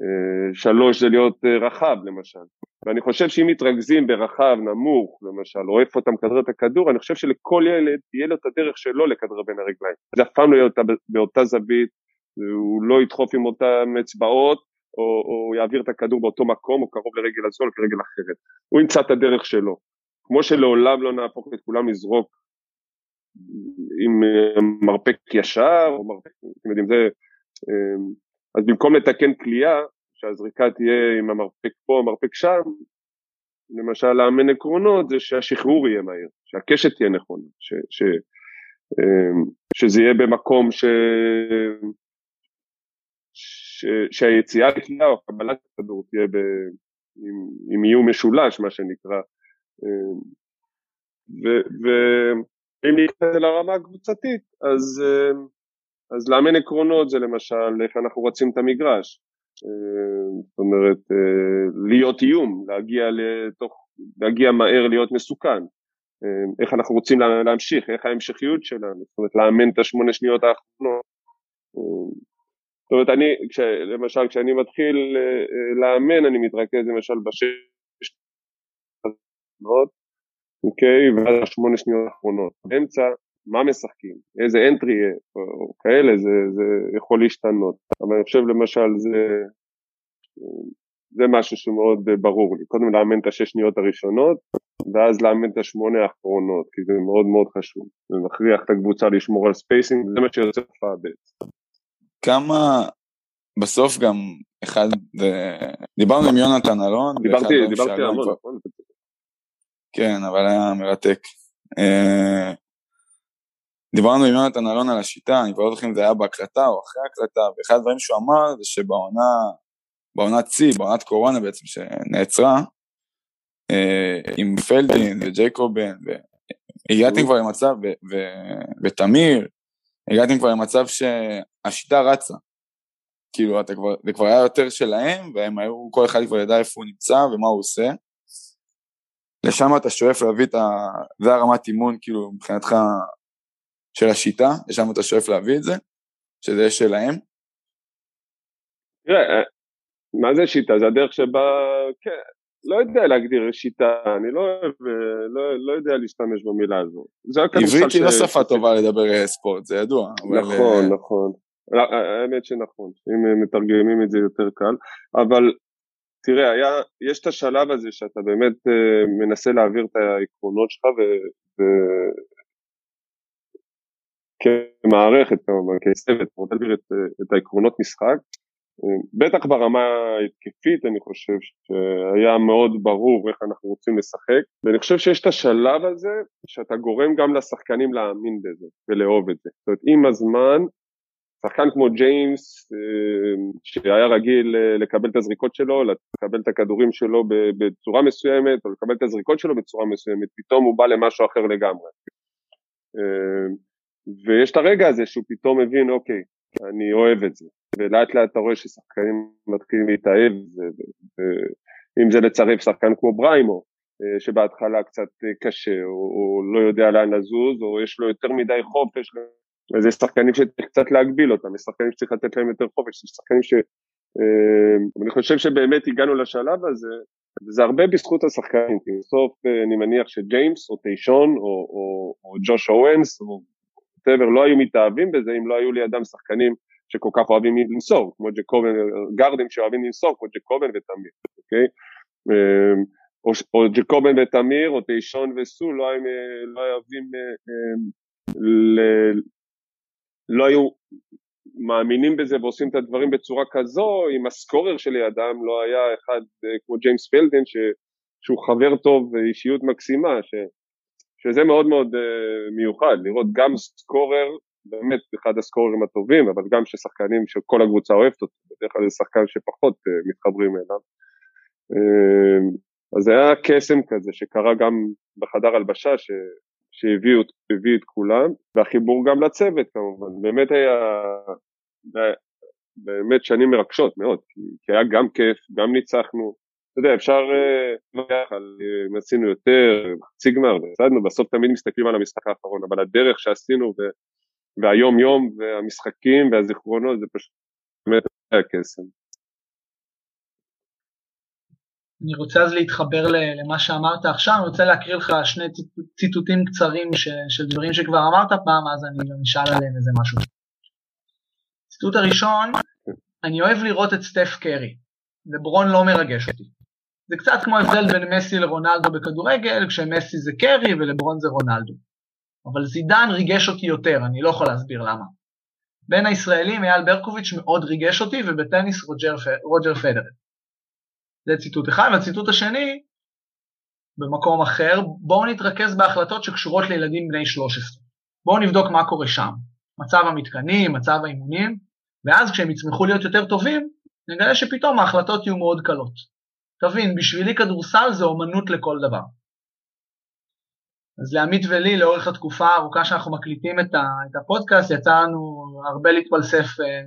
אה, שלוש זה להיות אה, רחב למשל. ואני חושב שאם מתרכזים ברחב, נמוך למשל, או איפה אתה מכדרר את הכדור, אני חושב שלכל ילד תהיה לו את הדרך שלו לכדרר בין הרגליים. זה אף פעם לא יהיה אותה, באותה זווית, הוא לא ידחוף עם אותם אצבעות, או, או יעביר את הכדור באותו מקום, או קרוב לרגל הזו או לרגל אחרת. הוא ימצא את הדרך שלו. כמו שלעולם לא נהפוך את כולם לזרוק עם אה, מרפק ישר, או מרפק, אתם יודעים, זה... אז במקום לתקן כליאה, שהזריקה תהיה עם המרפק פה, המרפק שם, למשל לאמן עקרונות זה שהשחרור יהיה מהיר, שהקשת תהיה נכונה, ש, ש, אמ, שזה יהיה במקום ש, ש, שהיציאה לכליאה או קבלת הכדור תהיה עם, עם איום משולש, מה שנקרא. ואם ניכנס לרמה הקבוצתית, אז, אז לאמן עקרונות זה למשל איך אנחנו רוצים את המגרש. זאת אומרת, להיות איום, להגיע, לתוך, להגיע מהר להיות מסוכן. איך אנחנו רוצים להמשיך, איך ההמשכיות שלנו, זאת אומרת לאמן את השמונה שניות האחרונות. זאת אומרת, אני, כש, למשל כשאני מתחיל לאמן אני מתרכז למשל בשש שניות, אוקיי, ואז השמונה שניות האחרונות. באמצע, מה משחקים, איזה אנטרי יהיה, או כאלה, זה, זה יכול להשתנות. אבל אני חושב למשל זה, זה משהו שמאוד ברור לי. קודם לאמן את השש שניות הראשונות, ואז לאמן את השמונה האחרונות, כי זה מאוד מאוד חשוב. זה מכריח את הקבוצה לשמור על spacing, זה מה שיוצא הופעה בעצם. כמה, בסוף גם אחד, דיברנו עם יונתן אלון. דיברתי, דיברתי המון, נכון? כן, אבל היה מרתק. אה, דיברנו עם יונתן אלון על השיטה, אני כבר לא זוכר אם זה היה בהקלטה או אחרי ההקלטה, ואחד הדברים שהוא אמר זה שבעונה, בעונת שיא, בעונת קורונה בעצם שנעצרה, אה, עם פלדין וג'ייקובן, והגעתם כבר למצב, ותמיר, הגעתם כבר למצב שהשיטה רצה. כאילו, אתה כבר, זה כבר היה יותר שלהם, והם היו, כל אחד כבר ידע איפה הוא נמצא ומה הוא עושה. לשם אתה שואף להביא את ה... זה הרמת אימון, כאילו, מבחינתך, של השיטה, לשם אתה שואף להביא את זה, שזה יהיה שלהם. תראה, אה, מה זה שיטה? זה הדרך שבה, כן, לא יודע להגדיר שיטה, אני לא אוהב, אה, לא, לא יודע להשתמש במילה הזו. עברית היא לא שפה טובה לדבר אה, ספורט, זה ידוע. נכון, אבל... נכון. האמת שנכון, אם מתרגמים את זה יותר קל, אבל תראה, היה, יש את השלב הזה שאתה באמת uh, מנסה להעביר את העקרונות שלך ו, ו... כמערכת כמובן, כצוות, רוצה להעביר את, את העקרונות משחק. בטח ברמה ההתקפית אני חושב שהיה מאוד ברור איך אנחנו רוצים לשחק ואני חושב שיש את השלב הזה שאתה גורם גם לשחקנים להאמין בזה ולאהוב את זה. זאת אומרת עם הזמן שחקן כמו ג'יימס אה, שהיה רגיל אה, לקבל את הזריקות שלו, לקבל את הכדורים שלו בצורה מסוימת או לקבל את הזריקות שלו בצורה מסוימת, פתאום הוא בא למשהו אחר לגמרי. אה, ויש את הרגע הזה שהוא פתאום מבין אוקיי, אני אוהב את זה, ולאט לאט אתה רואה ששחקנים מתחילים להתאהב, אם זה לצרף שחקן כמו בריימו, שבהתחלה קצת קשה, או, או לא יודע לאן לזוז, או יש לו יותר מדי חופש אז יש שחקנים שצריך קצת להגביל אותם, יש שחקנים שצריך לתת להם יותר חופש, יש שחקנים ש... אה, אני חושב שבאמת הגענו לשלב הזה, וזה הרבה בזכות השחקנים, כי בסוף אה, אני מניח שג'יימס או טיישון או, או, או ג'וש אוונס או whatever לא היו מתאהבים בזה אם לא היו לידם שחקנים שכל כך אוהבים למסור, כמו ג'קובן, גארדים שאוהבים למסור, כמו ג'קובן ותמיר, אוקיי? אה, או, או ג'קובן ותמיר, או טיישון וסו, לא היו לא אוהבים לא היו מאמינים בזה ועושים את הדברים בצורה כזו, אם הסקורר שלידם לא היה אחד אה, כמו ג'יימס פלדן ש, שהוא חבר טוב ואישיות מקסימה, ש, שזה מאוד מאוד מיוחד, לראות גם סקורר, באמת אחד הסקוררים הטובים, אבל גם ששחקנים שכל הקבוצה אוהבת אותו, בדרך כלל זה שחקן שפחות uh, מתחברים אליו. Uh, אז היה קסם כזה שקרה גם בחדר הלבשה, ש, שהביא את כולם, והחיבור גם לצוות כמובן, באמת היה באמת שנים מרגשות מאוד, כי היה גם כיף, גם ניצחנו, אתה יודע, אפשר אה, להתווכח על אם עשינו יותר, חצי גמר, בסוף תמיד מסתכלים על המשחק האחרון, אבל הדרך שעשינו והיום יום והמשחקים והזיכרונות זה פשוט באמת היה קסם. אני רוצה אז להתחבר למה שאמרת עכשיו, אני רוצה להקריא לך שני ציטוטים קצרים ש, של דברים שכבר אמרת פעם, אז אני גם אשאל עליהם איזה משהו. ציטוט הראשון, אני אוהב לראות את סטף קרי, לברון לא מרגש אותי. זה קצת כמו הבדל בין מסי לרונלדו בכדורגל, כשמסי זה קרי ולברון זה רונלדו. אבל זידן ריגש אותי יותר, אני לא יכול להסביר למה. בין הישראלים אייל ברקוביץ' מאוד ריגש אותי, ובטניס רוג'ר, רוג'ר פדרר. זה ציטוט אחד, והציטוט השני, במקום אחר, בואו נתרכז בהחלטות שקשורות לילדים בני 13. בואו נבדוק מה קורה שם, מצב המתקנים, מצב האימונים, ואז כשהם יצמחו להיות יותר טובים, נגלה שפתאום ההחלטות יהיו מאוד קלות. תבין, בשבילי כדורסל זה אומנות לכל דבר. אז לעמית ולי לאורך התקופה הארוכה שאנחנו מקליטים את, הפודקאסט יצא לנו הרבה להתפלסף אה,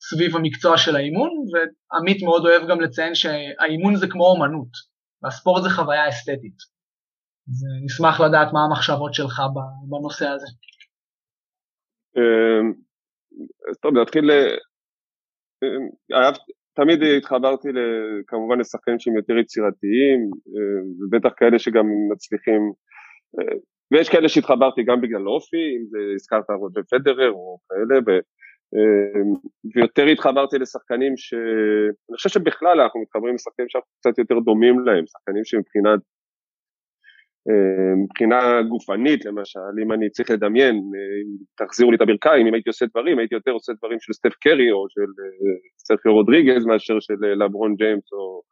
סביב המקצוע של האימון ועמית מאוד אוהב גם לציין שהאימון זה כמו אומנות והספורט זה חוויה אסתטית. אז אה, נשמח לדעת מה המחשבות שלך בנושא הזה. אמ, טוב, נתחיל, אה, תמיד התחברתי כמובן לשחקנים שהם יותר יצירתיים ובטח כאלה שגם מצליחים ויש כאלה שהתחברתי גם בגלל אופי, אם זה הזכרת רודד פדרר או כאלה, ו, אמ, ויותר התחברתי לשחקנים ש... אני חושב שבכלל אנחנו מתחברים לשחקנים שאנחנו קצת יותר דומים להם, שחקנים שמבחינת אמ, מבחינה גופנית למשל, אם אני צריך לדמיין, אם תחזירו לי את הברכיים, אם הייתי עושה דברים, הייתי יותר עושה דברים של סטף קרי או של אה, סרפיו רודריגז מאשר של אה, לברון ג'יימס או,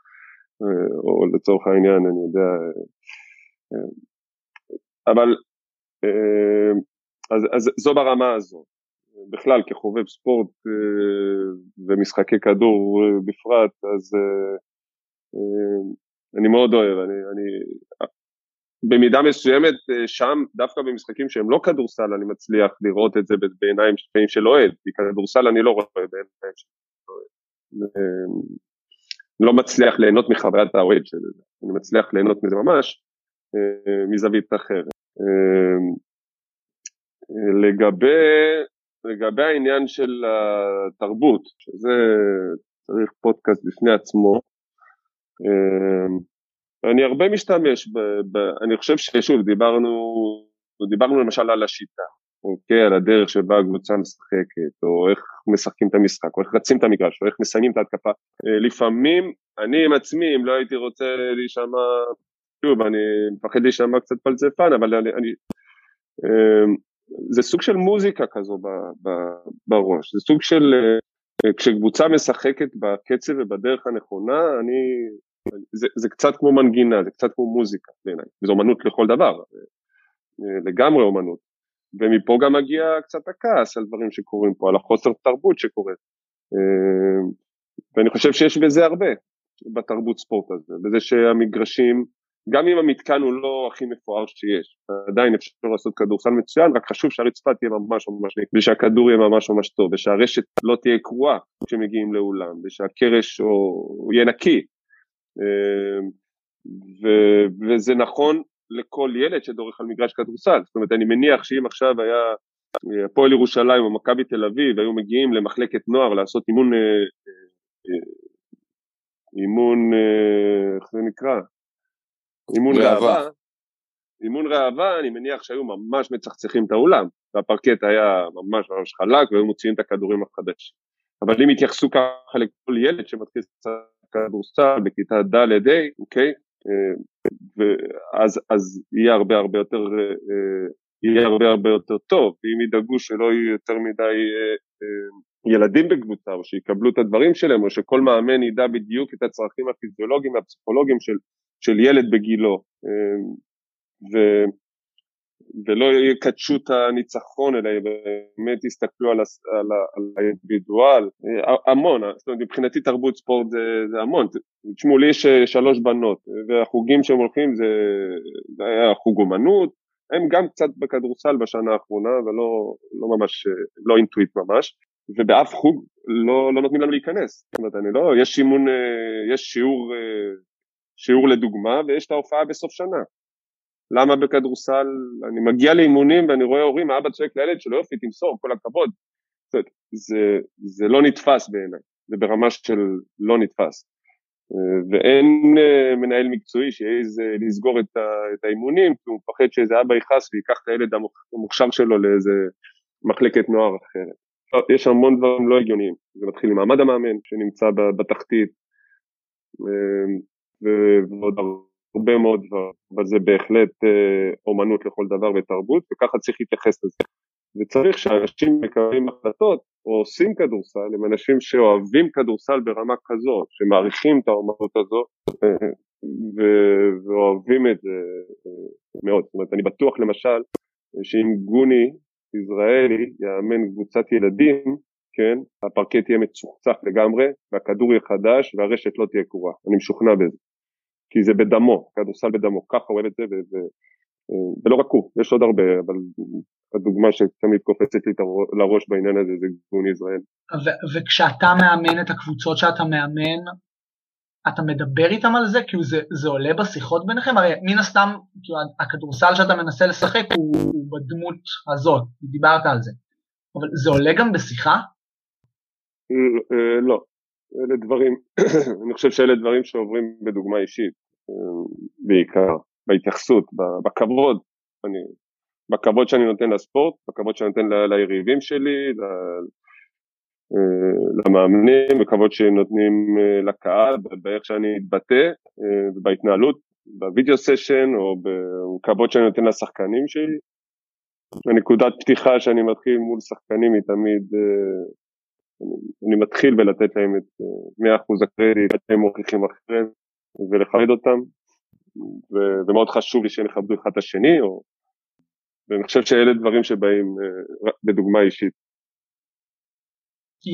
אה, או לצורך העניין, אני יודע, אבל אה, אז, אז זו ברמה הזו. בכלל כחובב ספורט אה, ומשחקי כדור אה, בפרט, אז אני מאוד אוהב, אני, אני במידה מסוימת שם, דווקא במשחקים שהם לא כדורסל, אני מצליח לראות את זה בעיניים של אוהד, כי כדורסל אני לא רואה בעיניים של אוהד. לא מצליח ליהנות מחוויית האוהד של זה, אני מצליח ליהנות מזה ממש מזווית אחרת. אמ, לגבי, לגבי העניין של התרבות, שזה צריך פודקאסט בפני עצמו, אמ, אני הרבה משתמש, ב, ב, אני חושב ששוב דיברנו, דיברנו למשל על השיטה, אוקיי, על הדרך שבה הקבוצה משחקת, או איך משחקים את המשחק, או איך רצים את המגרש, או איך מסיימים את ההתקפה. אה, לפעמים אני עם עצמי, אם לא הייתי רוצה להישמע שוב, אני מפחד להישמע קצת פלצפן, אבל אני, אני, אמ, זה סוג של מוזיקה כזו ב, ב, בראש, זה סוג של, אה, כשקבוצה משחקת בקצב ובדרך הנכונה, אני, זה, זה קצת כמו מנגינה, זה קצת כמו מוזיקה בעיניי, וזו אומנות לכל דבר, אה, לגמרי אומנות. ומפה גם מגיע קצת הכעס על דברים שקורים פה, על החוסר תרבות שקורית. אמ, ואני חושב שיש בזה הרבה, בתרבות ספורט הזה, בזה שהמגרשים גם אם המתקן הוא לא הכי מפואר שיש, עדיין אפשר לעשות כדורסל מצוין, רק חשוב שהרצפה תהיה ממש ממש נקי, ושהכדור יהיה ממש ממש טוב, ושהרשת לא תהיה קרועה כשמגיעים לאולם, ושהקרש או... יהיה נקי. אמ, ו... וזה נכון לכל ילד שדורך על מגרש כדורסל, זאת אומרת אני מניח שאם עכשיו היה הפועל ירושלים או מכבי תל אביב היו מגיעים למחלקת נוער לעשות אימון, אה, אה, אימון, אה, איך זה נקרא? אימון ראווה, אימון ראווה אני מניח שהיו ממש מצחצחים את האולם והפרקט היה ממש ממש חלק והיו מוציאים את הכדורים החדשים אבל אם יתייחסו ככה לכל ילד שמתחיל כדורסל בכיתה ד'-ה', אוקיי, אה, ואז אז יהיה הרבה הרבה יותר אה, יהיה הרבה הרבה יותר טוב, ואם ידאגו שלא יהיו יותר מדי אה, ילדים בקבוצה, או שיקבלו את הדברים שלהם, או שכל מאמן ידע בדיוק את הצרכים הפיזיולוגיים והפסיכולוגיים של של ילד בגילו, אמ, ו, ולא יקדשו את הניצחון, אלא באמת יסתכלו על, על, על האינדיבידואל, אה, המון, זאת אומרת מבחינתי תרבות ספורט זה, זה המון, תשמעו לי יש אה, שלוש בנות, והחוגים שהם הולכים זה, זה היה חוג אומנות, הם גם קצת בכדורסל בשנה האחרונה, ולא לא ממש, לא אינטואיט ממש, ובאף חוג לא, לא נותנים לנו להיכנס, זאת אומרת אני לא, יש אימון, אה, יש שיעור שיעור לדוגמה, ויש את ההופעה בסוף שנה. למה בכדורסל, אני מגיע לאימונים ואני רואה הורים, האבא צועק לילד שלו יופי תמסור, כל הכבוד. זה, זה, זה לא נתפס בעיניי, זה ברמה של לא נתפס. ואין אה, מנהל מקצועי שיעז אה, לסגור את, את האימונים, כי הוא מפחד שאיזה אבא יכעס ויקח את הילד המוכשר שלו לאיזה מחלקת נוער אחרת. לא, יש המון דברים לא הגיוניים, זה מתחיל עם מעמד המאמן שנמצא בתחתית, אה, ועוד הרבה מאוד דברים, אבל זה בהחלט אה, אומנות לכל דבר ותרבות, וככה צריך להתייחס לזה. וצריך שאנשים מקבלים החלטות או עושים כדורסל, הם אנשים שאוהבים כדורסל ברמה כזאת, שמעריכים את האומנות אה, ו- ואוהבים את זה אה, מאוד. זאת אומרת, אני בטוח למשל שאם גוני יזרעאלי יאמן קבוצת ילדים, כן, הפרקט יהיה מצוחצח לגמרי, והכדור יהיה חדש והרשת לא תהיה קרועה, אני משוכנע בזה. כי זה בדמו, כדורסל בדמו, ככה הוא אוהב את זה, וזה, ולא רק הוא, יש עוד הרבה, אבל הדוגמה שתמיד קופצת לי לראש בעניין הזה זה גבון ישראל. וכשאתה מאמן את הקבוצות שאתה מאמן, אתה מדבר איתם על זה? כאילו זה, זה עולה בשיחות ביניכם? הרי מן הסתם, כאילו הכדורסל שאתה מנסה לשחק הוא, הוא בדמות הזאת, דיברת על זה. אבל זה עולה גם בשיחה? אה, לא, אלה דברים, אני חושב שאלה דברים שעוברים בדוגמה אישית, אה, בעיקר, בהתייחסות, בכבוד, אני, בכבוד שאני נותן לספורט, בכבוד שאני נותן ליריבים שלי, אה, למאמנים, בכבוד שנותנים אה, לקהל, באיך שאני אתבטא, אה, בהתנהלות, בווידאו סשן, או בכבוד שאני נותן לשחקנים שלי. הנקודת פתיחה שאני מתחיל מול שחקנים היא תמיד, אני, אני מתחיל בלתת להם את 100% הקרדיט, הם מוכיחים אחרת, ולכבד אותם, ו, ומאוד חשוב לי שהם יכבדו אחד את השני, או, ואני חושב שאלה דברים שבאים בדוגמה אישית.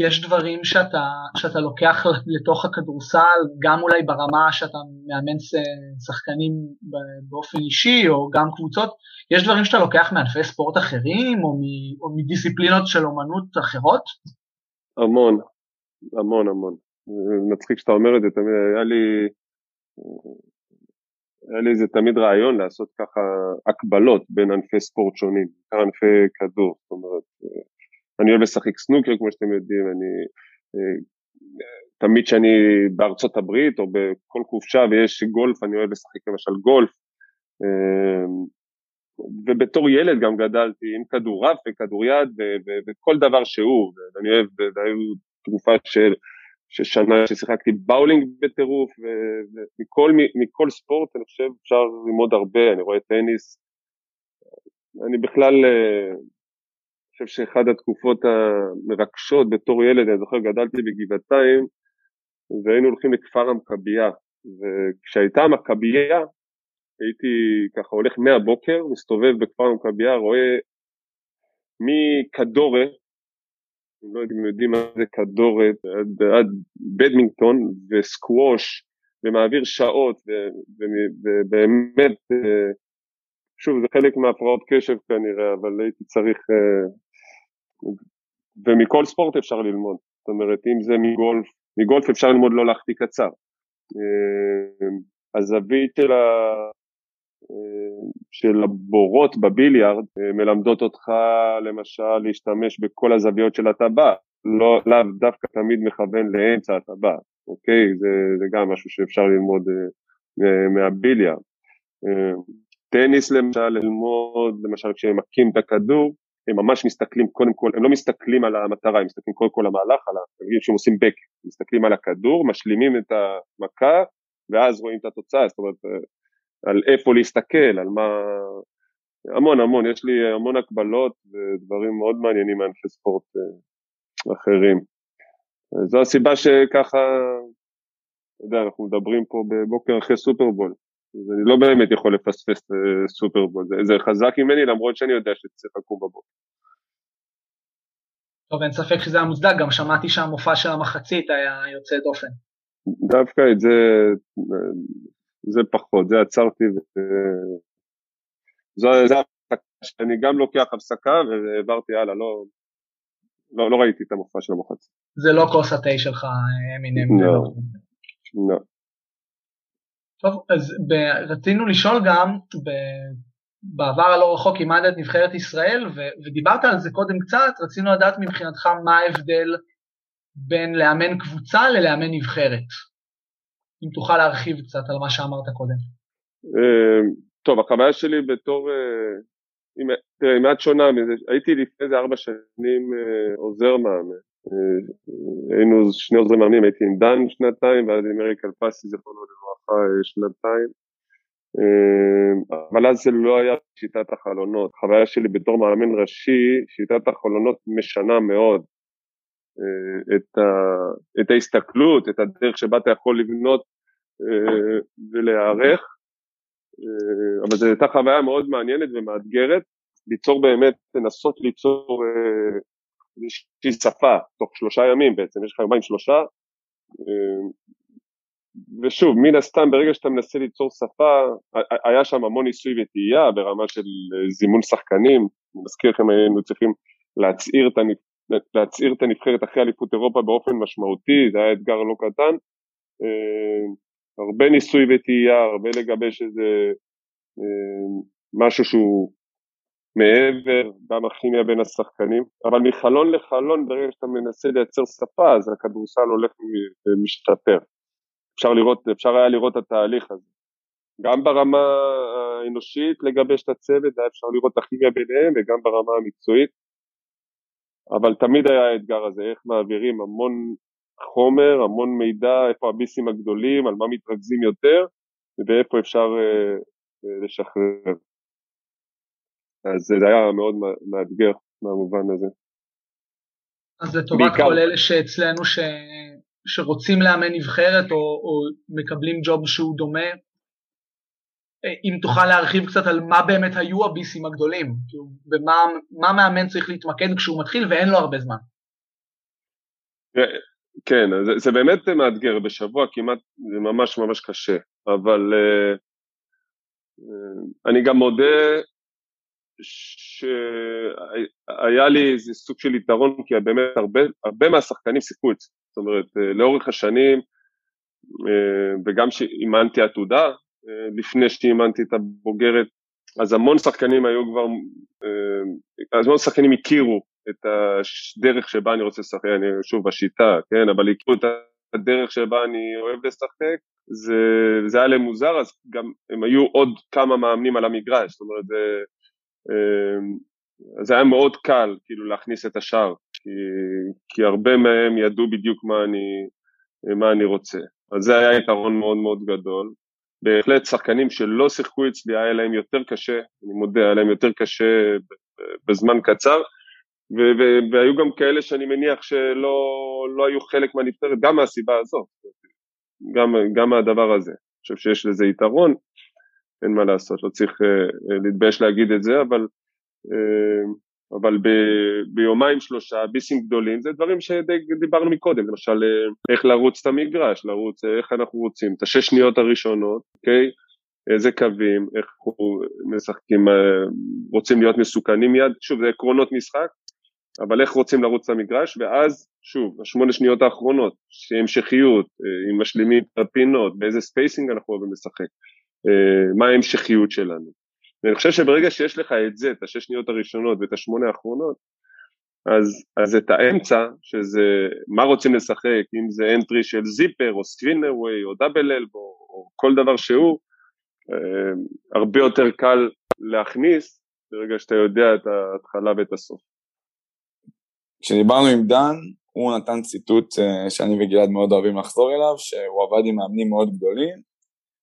יש דברים שאתה, שאתה לוקח לתוך הכדורסל, גם אולי ברמה שאתה מאמן שחקנים באופן אישי, או גם קבוצות, יש דברים שאתה לוקח מענפי ספורט אחרים, או, מ, או מדיסציפלינות של אומנות אחרות? המון, המון המון. מצחיק שאתה אומר את זה, תמיד היה לי, היה לי איזה תמיד רעיון לעשות ככה הקבלות בין ענפי ספורט שונים, בעיקר ענפי כדור, זאת אומרת, אני אוהב לשחק סנוקר כמו שאתם יודעים, אני תמיד כשאני בארצות הברית או בכל חופשה ויש גולף אני אוהב לשחק למשל גולף ובתור ילד גם גדלתי עם כדורעף וכדוריד וכל דבר שהוא ואני אוהב, והיו תקופה של ששנה ששיחקתי באולינג בטירוף ומכל ספורט אני חושב אפשר ללמוד הרבה, אני רואה טניס. אני בכלל אה, חושב שאחד התקופות המרגשות בתור ילד, אני זוכר גדלתי בגבעתיים והיינו הולכים לכפר המכבייה וכשהייתה המכבייה הייתי ככה הולך מהבוקר, מסתובב בכפר המכבייה, רואה מכדורת, לא יודע אם יודעים מה זה כדורת, עד, עד בדמינגטון וסקווש ומעביר שעות ובאמת שוב זה חלק מהפרעות קשב כנראה אבל הייתי צריך uh, ומכל ספורט אפשר ללמוד, זאת אומרת אם זה מגולף, מגולף אפשר ללמוד לא להחטיא קצר. אמ, הזווית של, ה... של הבורות בביליארד אה, מלמדות אותך למשל להשתמש בכל הזוויות של הטבעת, לא, לאו דווקא תמיד מכוון לאמצע הטבעת, אוקיי? זה, זה גם משהו שאפשר ללמוד אה, מהביליארד. אמ, טניס למשל, ללמוד למשל כשהם מכים את הכדור, הם ממש מסתכלים קודם כל, הם לא מסתכלים על המטרה, הם מסתכלים קודם כל על המהלך, על נגיד שהם עושים בק, מסתכלים על הכדור, משלימים את המכה ואז רואים את התוצאה, זאת אומרת על איפה להסתכל, על מה, המון המון, יש לי המון הקבלות ודברים מאוד מעניינים מענפי ספורט אה, אחרים. זו הסיבה שככה, אתה יודע, אנחנו מדברים פה בבוקר אחרי סופרבול, אז אני לא באמת יכול לפספס אה, סופרבול, זה, זה חזק ממני למרות שאני יודע שצריך לקום בבוקר. טוב, אין ספק שזה היה מוצדק, גם שמעתי שהמופע של המחצית היה יוצא דופן. דווקא את זה, זה פחות, זה עצרתי, זו, זה הפסקה שאני גם לוקח הפסקה והעברתי הלאה, לא, לא, לא ראיתי את המופע של המחצית. זה לא כוס התה שלך, אמינם. לא, לא. טוב, אז ב, רצינו לשאול גם, ב, בעבר הלא רחוק אימדת נבחרת ישראל, ו, ודיברת על זה קודם קצת, רצינו לדעת מבחינתך מה ההבדל בין לאמן קבוצה ללאמן נבחרת. אם תוכל להרחיב קצת על מה שאמרת קודם. אמ, טוב, החוויה שלי בתור, אה, תראה, היא מעט שונה, הייתי לפני איזה ארבע שנים אה, עוזר מאמן. אה, היינו שני עוזרי מאמנים, הייתי עם דן שנתיים ואז עם אריק אלפסי זיכרונו לברכה שנתיים אבל אז זה לא היה שיטת החלונות, החוויה שלי בתור מאמן ראשי, שיטת החלונות משנה מאוד את, ה, את ההסתכלות, את הדרך שבה אתה יכול לבנות ולהיערך. אבל זו הייתה חוויה מאוד מעניינת ומאתגרת ליצור באמת, לנסות ליצור איזושהי שפה, תוך שלושה ימים בעצם, יש לך יומיים שלושה, אה, ושוב, מן הסתם ברגע שאתה מנסה ליצור שפה, היה שם המון ניסוי וטעייה ברמה של זימון שחקנים, אני מזכיר לכם היינו צריכים להצעיר את, הנבח... להצעיר את הנבחרת אחרי אליפות אירופה באופן משמעותי, זה היה אתגר לא קטן, הרבה ניסוי וטעייה, הרבה לגבש איזה משהו שהוא מעבר, גם הכימיה בין השחקנים, אבל מחלון לחלון ברגע שאתה מנסה לייצר שפה אז הכדורסל הולך ומשתפר. אפשר לראות, אפשר היה לראות את התהליך הזה. גם ברמה האנושית לגבש את הצוות, היה אפשר לראות את הכימיה ביניהם וגם ברמה המקצועית, אבל תמיד היה האתגר הזה, איך מעבירים המון חומר, המון מידע, איפה הביסים הגדולים, על מה מתרכזים יותר ואיפה אפשר אה, אה, לשחרר. אז זה היה מאוד מאתגר מהמובן הזה. אז לטובת כל אלה שאצלנו ש... שרוצים לאמן נבחרת או, או מקבלים ג'וב שהוא דומה, אם תוכל להרחיב קצת על מה באמת היו הביסים הגדולים, כאילו, ומה מאמן צריך להתמקד כשהוא מתחיל ואין לו הרבה זמן. כן, זה, זה באמת מאתגר, בשבוע כמעט זה ממש ממש קשה, אבל uh, uh, אני גם מודה שהיה לי איזה סוג של יתרון, כי באמת הרבה, הרבה מהשחקנים שיחקו את זה. זאת אומרת, אה, לאורך השנים, אה, וגם שאימנתי עתודה, לפני שאימנתי את הבוגרת, אז המון שחקנים היו כבר, אז המון שחקנים הכירו את הדרך שבה אני רוצה לשחק, אני שוב בשיטה, כן, אבל הכירו את הדרך שבה אני אוהב לשחק, זה, זה היה להם מוזר, אז גם הם היו עוד כמה מאמנים על המגרש, זאת אומרת, זה, זה היה מאוד קל כאילו להכניס את השאר, כי, כי הרבה מהם ידעו בדיוק מה אני, מה אני רוצה. אז זה היה יתרון מאוד מאוד גדול. בהחלט שחקנים שלא שיחקו אצלי היה להם יותר קשה, אני מודה, היה להם יותר קשה בזמן קצר, ו- ו- והיו גם כאלה שאני מניח שלא לא היו חלק מהנבחרת, גם מהסיבה הזאת, גם, גם מהדבר הזה. אני חושב שיש לזה יתרון, אין מה לעשות, לא צריך uh, להתבייש להגיד את זה, אבל uh, אבל ב, ביומיים שלושה ביסים גדולים זה דברים שדיברנו מקודם, למשל אה, איך לרוץ את המגרש, לרוץ, אה, איך אנחנו רוצים, את השש שניות הראשונות, אוקיי? איזה קווים, איך אנחנו משחקים, אה, רוצים להיות מסוכנים מיד, שוב זה עקרונות משחק, אבל איך רוצים לרוץ את המגרש, ואז שוב, השמונה שניות האחרונות, שהמשכיות, אם משלימים את הפינות, באיזה spacing אנחנו אוהבים לשחק, מה ההמשכיות שלנו. ואני חושב שברגע שיש לך את זה, את השש שניות הראשונות ואת השמונה האחרונות, אז, אז את האמצע, שזה מה רוצים לשחק, אם זה entry של zipper או screen away או double elbow או כל דבר שהוא, אה, הרבה יותר קל להכניס ברגע שאתה יודע את ההתחלה ואת הסוף. כשדיברנו עם דן, הוא נתן ציטוט אה, שאני וגלעד מאוד אוהבים לחזור אליו, שהוא עבד עם מאמנים מאוד גדולים,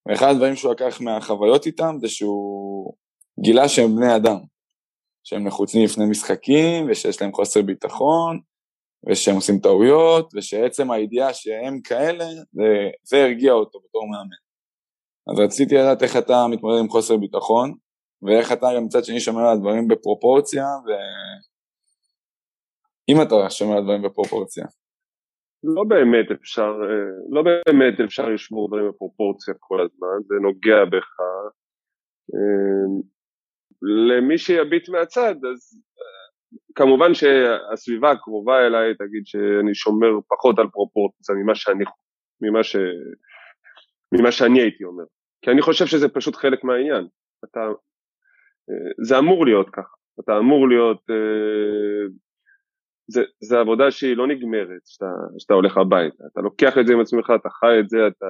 ואחד הדברים שהוא לקח מהחוויות איתם זה שהוא גילה שהם בני אדם, שהם לחוצים לפני משחקים, ושיש להם חוסר ביטחון, ושהם עושים טעויות, ושעצם הידיעה שהם כאלה, זה, זה הרגיע אותו בתור מאמן. אז רציתי לדעת איך אתה מתמודד עם חוסר ביטחון, ואיך אתה גם מצד שני שומר על הדברים בפרופורציה, ואם אתה שומר על הדברים בפרופורציה. לא באמת אפשר, אה, לא באמת אפשר לשמור דברים בפרופורציה כל הזמן, זה נוגע בך. למי שיביט מהצד, אז אה, כמובן שהסביבה הקרובה אליי תגיד שאני שומר פחות על פרופורציה ממה שאני, ממה, ש, ממה שאני הייתי אומר. כי אני חושב שזה פשוט חלק מהעניין. אתה, אה, זה אמור להיות ככה. אתה אמור להיות, אה, זה, זה עבודה שהיא לא נגמרת שאתה, שאתה הולך הביתה. אתה לוקח את זה עם עצמך, אתה חי את זה, אתה...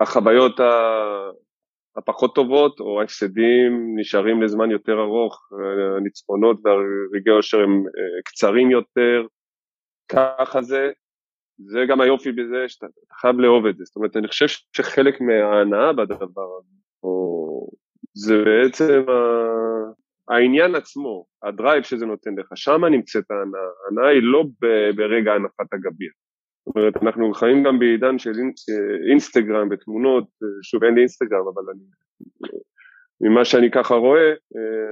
החוויות הפחות טובות או ההפסדים נשארים לזמן יותר ארוך, הניצחונות והרגעי אושר הם אה, קצרים יותר, ככה זה, זה גם היופי בזה שאתה חייב לאהוב את זה, זאת אומרת אני חושב שחלק מההנאה בדבר הזה, או זה בעצם העניין עצמו, הדרייב שזה נותן לך, שם נמצאת ההנאה, ההנאה היא לא ברגע הנפת הגביע, זאת אומרת, אנחנו חיים גם בעידן של אינסטגרם ותמונות, שוב אין לי אינסטגרם, אבל אני, ממה שאני ככה רואה,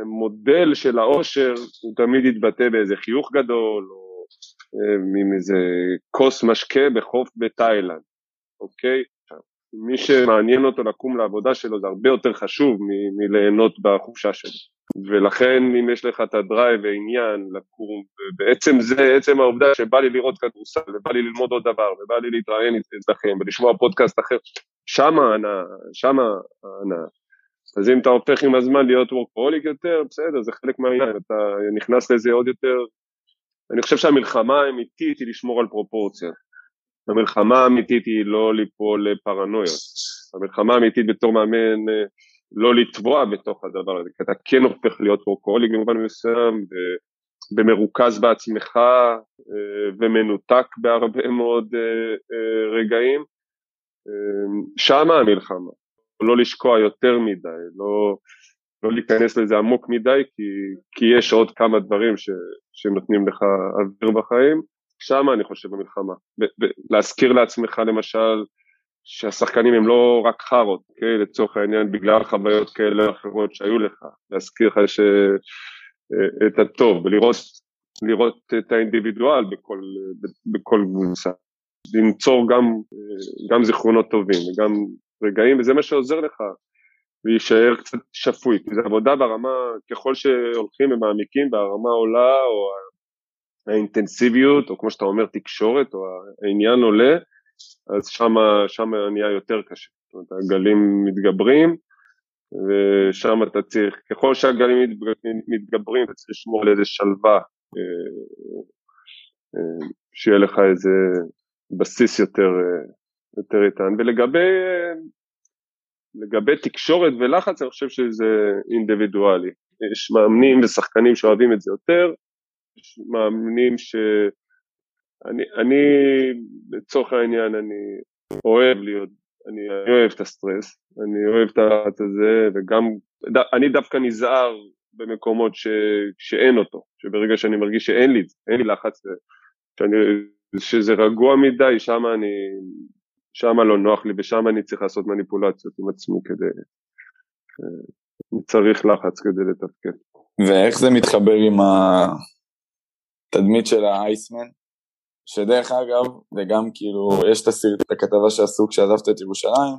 מודל של העושר הוא תמיד יתבטא באיזה חיוך גדול, או עם איזה כוס משקה בחוף בתאילנד, אוקיי? מי שמעניין אותו לקום לעבודה שלו זה הרבה יותר חשוב מליהנות בחופשה שלו. ולכן אם יש לך את הדרייב ועניין לקום, בעצם זה עצם העובדה שבא לי לראות כדורסל ובא לי ללמוד עוד דבר ובא לי להתראיין אצלכם ולשמוע פודקאסט אחר, שמה ההנאה, שמה ההנאה. אז אם אתה הופך עם הזמן להיות וורקהוליק יותר, בסדר, זה חלק מהעניין, אתה נכנס לזה עוד יותר. אני חושב שהמלחמה האמיתית היא לשמור על פרופורציה. המלחמה האמיתית היא לא ליפול לפרנויות. המלחמה האמיתית בתור מאמן לא לטבוע בתוך הדבר הזה, כי אתה כן הופך להיות וורקהוליק במובן מסוים, במרוכז בעצמך ומנותק בהרבה מאוד רגעים. שמה המלחמה. לא לשקוע יותר מדי, לא, לא להיכנס לזה עמוק מדי, כי, כי יש עוד כמה דברים ש, שנותנים לך אוויר בחיים, שם אני חושב במלחמה. להזכיר לעצמך למשל שהשחקנים הם לא רק חארות? אוקיי? לצורך העניין בגלל חוויות כאלה או אחרות שהיו לך, להזכיר לך ש... את הטוב ולראות לראות את האינדיבידואל בכל, בכל קבוצה, לנצור גם, גם זיכרונות טובים וגם רגעים, וזה מה שעוזר לך להישאר קצת שפוי, כי זו עבודה ברמה, ככל שהולכים ומעמיקים והרמה עולה, או האינטנסיביות, או כמו שאתה אומר תקשורת, או העניין עולה, אז שם נהיה יותר קשה. זאת אומרת, הגלים מתגברים, ושם אתה צריך, ככל שהגלים מתגברים, אתה צריך לשמור על איזה שלווה, אה, אה, שיהיה לך איזה בסיס יותר, אה, יותר איתן. ולגבי לגבי תקשורת ולחץ, אני חושב שזה אינדיבידואלי. יש מאמנים ושחקנים שאוהבים את זה יותר, מאמנים ש... אני, אני לצורך העניין, אני אוהב להיות, אני, אני אוהב את הסטרס, אני אוהב את הזה, וגם, אני דווקא נזהר במקומות ש, שאין אותו, שברגע שאני מרגיש שאין לי, אין לי לחץ, שאני, שזה רגוע מדי, שם אני שם לא נוח לי ושם אני צריך לעשות מניפולציות עם עצמי כדי, אה, צריך לחץ כדי לתפקד. ואיך זה מתחבר עם התדמית של האייסמן? שדרך אגב, וגם כאילו, יש את, הסרט, את הכתבה שעשו כשעזבת את ירושלים,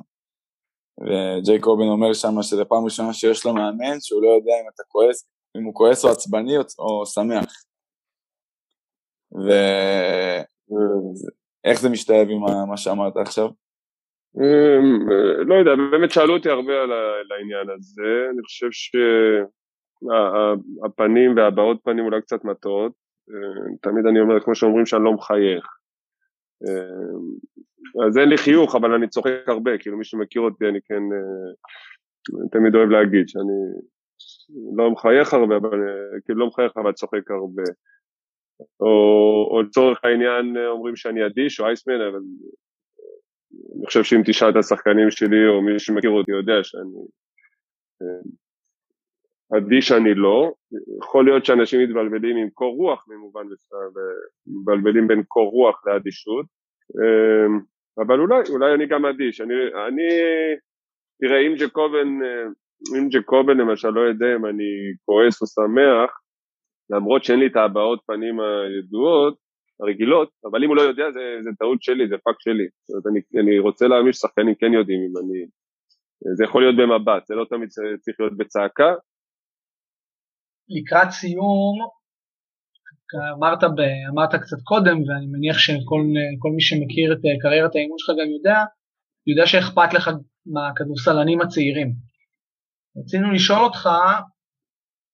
וג'יי קובן אומר שם שזה פעם ראשונה שיש לו מאמן שהוא לא יודע אם אתה כועס, אם הוא כועס או עצבני או, או שמח. ו... אה. איך זה משתלב עם מה שאמרת עכשיו? אמ, לא יודע, באמת שאלו אותי הרבה על העניין הזה, אני חושב שהפנים והבעות פנים אולי קצת מטעות, תמיד אני אומר, כמו שאומרים שאני לא מחייך. אמ, אז אין לי חיוך, אבל אני צוחק הרבה, כאילו מי שמכיר אותי אני כן אה, תמיד אוהב להגיד שאני לא מחייך הרבה, אבל כאילו לא מחייך אבל צוחק הרבה. או, או לצורך העניין אה, אומרים שאני אדיש או אייסמן, אבל אה, אני חושב שאם תשאל את השחקנים שלי או מי שמכיר אותי יודע שאני אה, אדיש אני לא, יכול להיות שאנשים מתבלבלים עם קור רוח במובן מסוים, מתבלבלים בין קור רוח לאדישות, אבל אולי, אולי אני גם אדיש, אני, אני תראה אם ג'קובן, אם ג'קובן למשל לא יודע אם אני כועס או שמח, למרות שאין לי את הבעות פנים הידועות, הרגילות, אבל אם הוא לא יודע זה, זה טעות שלי, זה fuck שלי. זאת אומרת, אני, אני רוצה להאמין ששחקנים כן יודעים אם אני... זה יכול להיות במבט, זה לא תמיד צריך להיות בצעקה. לקראת סיום, אמרת, ב, אמרת קצת קודם, ואני מניח שכל מי שמכיר את קריירת האימון שלך גם יודע, יודע שאכפת לך מהכדורסלנים הצעירים. רצינו לשאול אותך,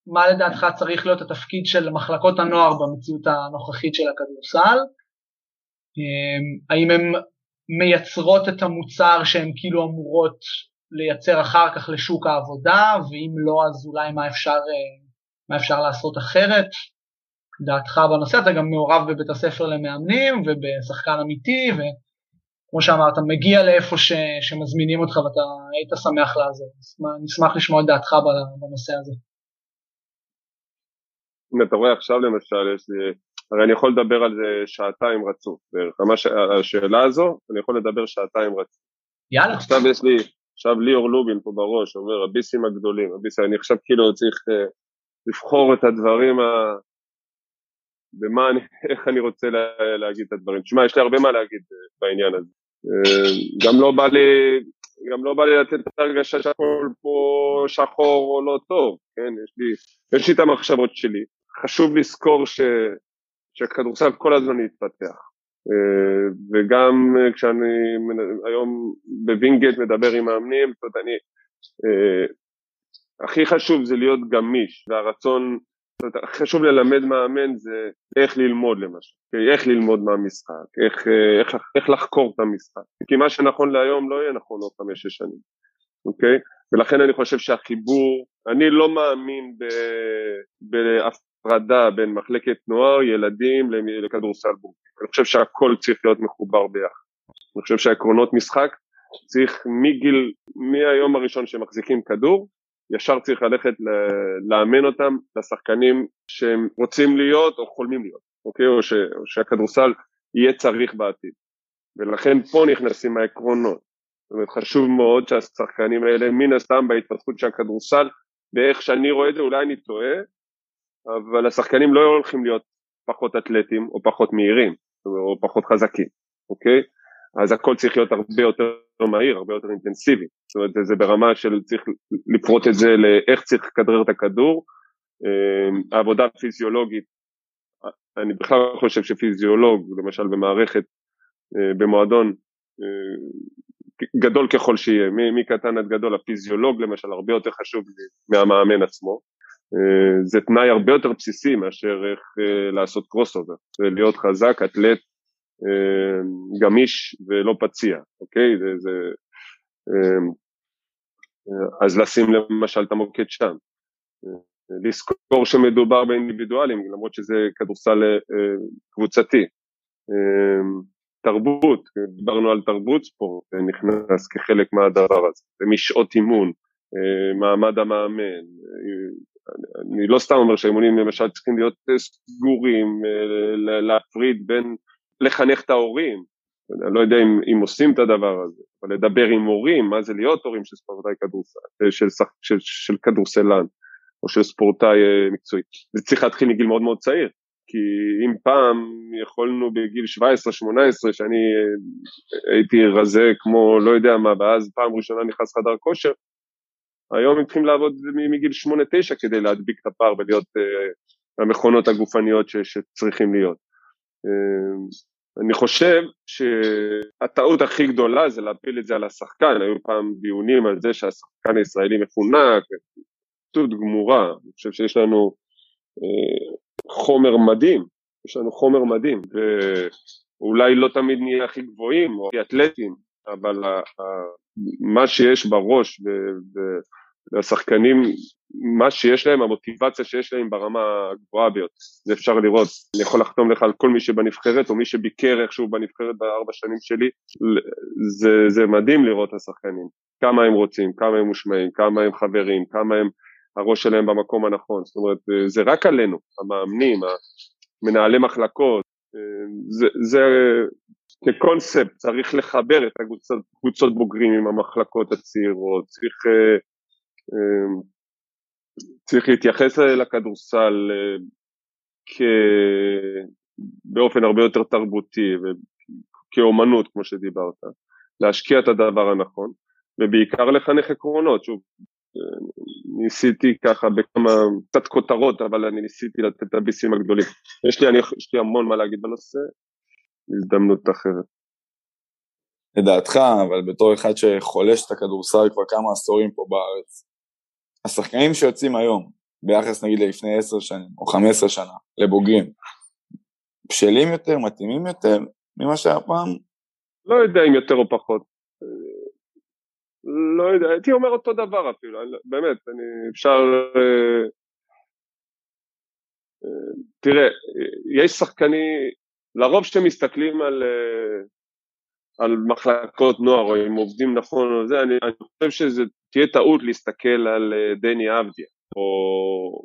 מה לדעתך צריך להיות התפקיד של מחלקות הנוער במציאות הנוכחית של הכדורסל? אמ, האם הן מייצרות את המוצר שהן כאילו אמורות לייצר אחר כך לשוק העבודה, ואם לא אז אולי מה אפשר, אה, מה אפשר לעשות אחרת? דעתך בנושא, אתה גם מעורב בבית הספר למאמנים ובשחקן אמיתי, וכמו שאמרת, מגיע לאיפה ש, שמזמינים אותך ואתה היית שמח לעזור. נשמח לשמוע את דעתך בנושא הזה. אם אתה רואה עכשיו למשל, יש לי, הרי אני יכול לדבר על זה שעתיים רצוף בערך, ממש על השאלה הזו, אני יכול לדבר שעתיים רצוף. יאללה. עכשיו יש לי, עכשיו ליאור לובין פה בראש, אומר הביסים הגדולים, הביסים, אני עכשיו כאילו צריך uh, לבחור את הדברים ה... במה אני, איך אני רוצה לה, להגיד את הדברים. תשמע, יש לי הרבה מה להגיד בעניין הזה. גם לא בא לי, גם לא בא לי לתת את ההרגשה שהכל פה שחור או לא טוב, כן? יש לי, יש לי את המחשבות שלי. חשוב לזכור ש, שהכדורסל כל הזמן יתפתח. וגם כשאני היום בווינגייט מדבר עם מאמנים, זאת אומרת, אני, הכי חשוב זה להיות גמיש, והרצון, חשוב ללמד מאמן זה איך ללמוד למשל, איך ללמוד מהמשחק, איך, איך, איך לחקור את המשחק, כי מה שנכון להיום לא יהיה נכון עוד חמש-שש שנים, אוקיי? ולכן אני חושב שהחיבור, אני לא מאמין בהפרדה בין מחלקת נוער, ילדים לכדורסל בוגרים, אני חושב שהכל צריך להיות מחובר ביחד, אני חושב שהעקרונות משחק צריך מגיל, מהיום הראשון שמחזיקים כדור, ישר צריך ללכת לאמן אותם לשחקנים שהם רוצים להיות או חולמים להיות, אוקיי? או, ש, או שהכדורסל יהיה צריך בעתיד. ולכן פה נכנסים העקרונות. זאת אומרת, חשוב מאוד שהשחקנים האלה, מן הסתם בהתפתחות של הכדורסל, ואיך שאני רואה את זה, אולי אני טועה, אבל השחקנים לא הולכים להיות פחות אתלטים או פחות מהירים, או פחות חזקים, אוקיי? אז הכל צריך להיות הרבה יותר מהיר, הרבה יותר אינטנסיבי. זאת אומרת, זה ברמה של צריך לפרוט את זה לאיך צריך לכדרר את הכדור. אה, העבודה הפיזיולוגית, אני בכלל חושב שפיזיולוג, למשל במערכת, אה, במועדון, אה, גדול ככל שיהיה, מקטן עד גדול, הפיזיולוג למשל הרבה יותר חשוב מהמאמן עצמו. זה תנאי הרבה יותר בסיסי מאשר איך לעשות קרוס אובר, להיות חזק, אתלט, אמ, גמיש ולא פציע, אוקיי? זה, זה, אמ, אז לשים למשל את המוקד שם. לזכור שמדובר באינדיבידואלים, למרות שזה כדורסל אה, קבוצתי. אמ, תרבות, דיברנו על תרבות ספורט, נכנס כחלק מהדבר הזה, ומשעות אימון, אה, מעמד המאמן, אני לא סתם אומר שהאימונים למשל צריכים להיות סגורים, אה, להפריד בין לחנך את ההורים, אני לא יודע אם, אם עושים את הדבר הזה, אבל לדבר עם הורים, מה זה להיות הורים של ספורטאי כדורסל, אה, של, של, של, כדורסלן או של ספורטאי אה, מקצועי. זה צריך להתחיל מגיל מאוד מאוד צעיר, כי אם פעם יכולנו בגיל 17-18 שאני אה, הייתי רזה כמו לא יודע מה, ואז פעם ראשונה נכנס חדר כושר, היום הם צריכים לעבוד מגיל 8-9 כדי להדביק את הפער ולהיות המכונות הגופניות ש, שצריכים להיות. אני חושב שהטעות הכי גדולה זה להפיל את זה על השחקן, היו פעם דיונים על זה שהשחקן הישראלי מפונק, שטות גמורה, אני חושב שיש לנו אה, חומר מדהים, יש לנו חומר מדהים, ואולי לא תמיד נהיה הכי גבוהים או הכי אתלטים, אבל מה שיש בראש והשחקנים, מה שיש להם, המוטיבציה שיש להם ברמה הגבוהה ביותר. זה אפשר לראות, אני יכול לחתום לך על כל מי שבנבחרת, או מי שביקר איכשהו בנבחרת בארבע שנים שלי, זה, זה מדהים לראות את השחקנים, כמה הם רוצים, כמה הם מושמעים, כמה הם חברים, כמה הם, הראש שלהם במקום הנכון, זאת אומרת, זה רק עלינו, המאמנים, מנהלי מחלקות, זה, זה כקונספט צריך לחבר את הקבוצות בוגרים עם המחלקות הצעירות, צריך אמ, צריך להתייחס לכדורסל אה, כ... באופן הרבה יותר תרבותי וכאומנות כמו שדיברת, להשקיע את הדבר הנכון ובעיקר לחנך עקרונות, שוב אה, ניסיתי ככה בכמה, קצת כותרות אבל אני ניסיתי לתת את הביסים הגדולים, יש לי, אני, יש לי המון מה להגיד בנושא, הזדמנות אחרת. לדעתך, אבל בתור אחד שחולש את הכדורסל כבר כמה עשורים פה בארץ, השחקנים שיוצאים היום, ביחס נגיד לפני עשר שנים או חמש עשרה שנה, לבוגרים, בשלים יותר, מתאימים יותר ממה שהיה פעם? לא יודע אם יותר או פחות. לא יודע, הייתי אומר אותו דבר אפילו, באמת, אני אפשר... אה, אה, תראה, יש שחקנים, לרוב כשאתם מסתכלים על, אה, על מחלקות נוער או אם עובדים נכון או זה, אני, אני חושב שזה תהיה טעות להסתכל על אה, דני אבדיה או,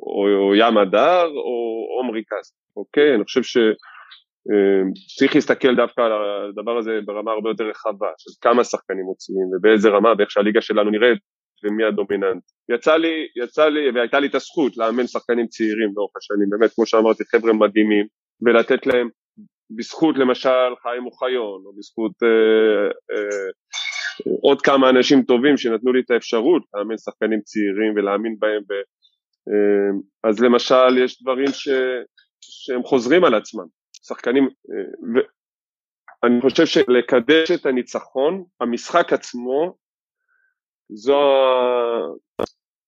או, או ים הדר או עומרי קאסט, אוקיי? אני חושב שצריך אה, להסתכל דווקא על הדבר הזה ברמה הרבה יותר רחבה, של כמה שחקנים מוציאים ובאיזה רמה ואיך שהליגה שלנו נראית ומי הדומיננט. יצא לי, יצא לי, והייתה לי את הזכות לאמן שחקנים צעירים לאורך השנים, באמת כמו שאמרתי חבר'ה מדהימים ולתת להם בזכות למשל חיים אוחיון, או בזכות אה, אה, עוד כמה אנשים טובים שנתנו לי את האפשרות לאמן שחקנים צעירים ולהאמין בהם. ב, אה, אז למשל יש דברים ש, שהם חוזרים על עצמם, שחקנים, אה, ואני חושב שלקדש את הניצחון, המשחק עצמו, זו,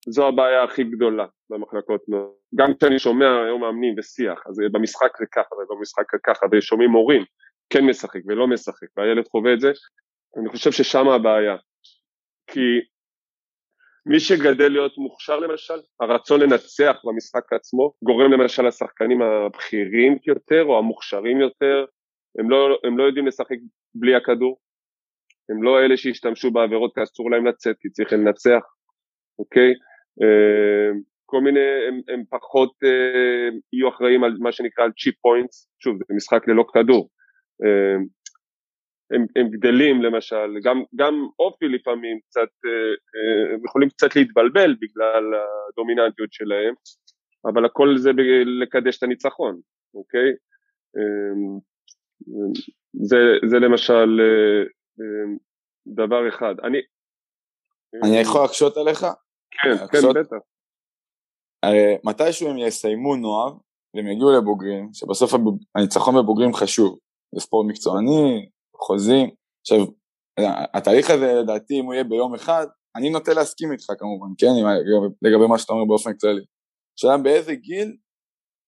זו הבעיה הכי גדולה במחלקות נוער. גם כשאני שומע היום מאמנים ושיח, אז במשחק זה ככה ובמשחק זה ככה, ושומעים מורים כן משחק ולא משחק, והילד חווה את זה, אני חושב ששם הבעיה. כי מי שגדל להיות מוכשר למשל, הרצון לנצח במשחק עצמו, גורם למשל לשחקנים הבכירים יותר או המוכשרים יותר, הם לא, הם לא יודעים לשחק בלי הכדור, הם לא אלה שהשתמשו בעבירות כי אסור להם לצאת, כי צריך לנצח, אוקיי? אה, כל מיני, הם, הם פחות אה, יהיו אחראים על מה שנקרא cheap points, שוב זה משחק ללא כדור, אה, הם, הם גדלים למשל, גם, גם אופי לפעמים קצת, אה, אה, הם יכולים קצת להתבלבל בגלל הדומיננטיות שלהם, אבל הכל זה לקדש את הניצחון, אוקיי? אה, זה, זה למשל אה, אה, דבר אחד. אני, אני יכול להקשות עליך? כן, כן, בטח. הרי מתישהו הם יסיימו נוער והם יגיעו לבוגרים, שבסוף הניצחון בבוגרים חשוב, זה ספורט מקצועני, חוזים, עכשיו התהליך הזה לדעתי אם הוא יהיה ביום אחד, אני נוטה להסכים איתך כמובן, כן, לגבי מה שאתה אומר באופן כללי. השאלה באיזה גיל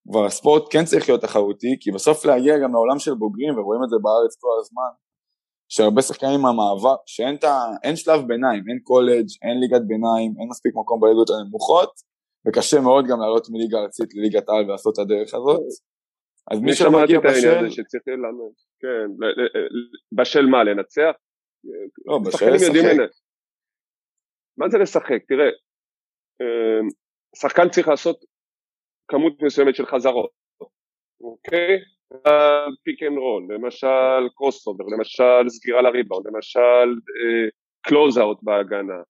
כבר הספורט כן צריך להיות תחרותי, כי בסוף להגיע גם לעולם של בוגרים, ורואים את זה בארץ כל הזמן, שהרבה שחקנים עם המעבר, שאין ת, אין שלב ביניים, אין קולג', אין ליגת ביניים, אין מספיק מקום בליגות הנמוכות, וקשה מאוד גם לעלות מליגה ארצית לליגת העל ולעשות את הדרך הזאת. אז מי שמגיע בשל... אני שמעתי את העניין הזה שצריך ללמד, כן, בשל מה, לנצח? לא, בשל לשחק. מה זה לשחק? תראה, אמ, שחקן צריך לעשות כמות מסוימת של חזרות, אוקיי? pick and roll, למשל cross over, למשל סגירה לריבאונד, למשל close אה, out בהגנה,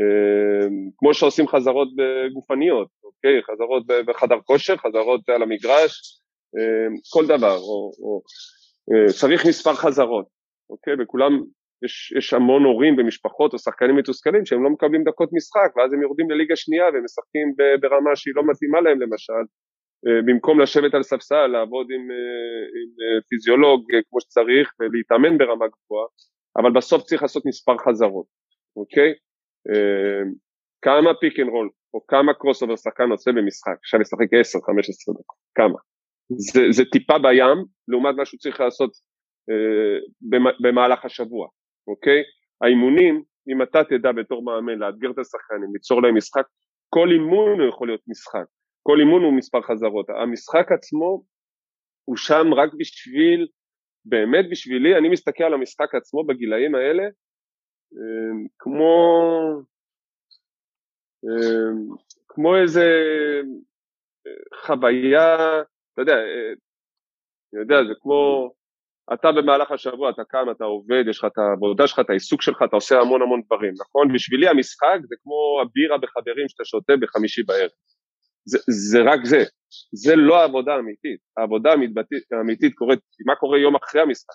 אה, כמו שעושים חזרות גופניות, אוקיי? חזרות בחדר כושר, חזרות על המגרש, אה, כל דבר, או, או צריך מספר חזרות, אוקיי? וכולם, יש, יש המון הורים ומשפחות או שחקנים מתוסכלים שהם לא מקבלים דקות משחק ואז הם יורדים לליגה שנייה והם משחקים ברמה שהיא לא מתאימה להם למשל אה, במקום לשבת על ספסל, לעבוד עם, אה, עם אה, פיזיולוג כמו שצריך ולהתאמן ברמה גבוהה, אבל בסוף צריך לעשות מספר חזרות, אוקיי? כמה pick and roll או כמה cross over שחקן עושה במשחק, עכשיו ישחק 10-15 דקות, כמה? זה, זה טיפה בים לעומת מה שהוא צריך לעשות אה, במהלך השבוע, אוקיי? האימונים, אם אתה תדע בתור מאמן לאתגר את השחקנים, ליצור להם משחק, כל אימון הוא יכול להיות משחק, כל אימון הוא מספר חזרות. המשחק עצמו הוא שם רק בשביל, באמת בשבילי, אני מסתכל על המשחק עצמו בגילאים האלה אמ, כמו, אמ, כמו איזה אה, חוויה, אתה יודע, אה, אני יודע, זה כמו, אתה במהלך השבוע, אתה קם, אתה עובד, יש לך את העבודה שלך, את העיסוק שלך, אתה עושה המון המון דברים, נכון? בשבילי המשחק זה כמו הבירה בחברים שאתה שותה בחמישי בערב. זה, זה רק זה, זה לא העבודה האמיתית, העבודה האמיתית קורית, מה קורה יום אחרי המשחק,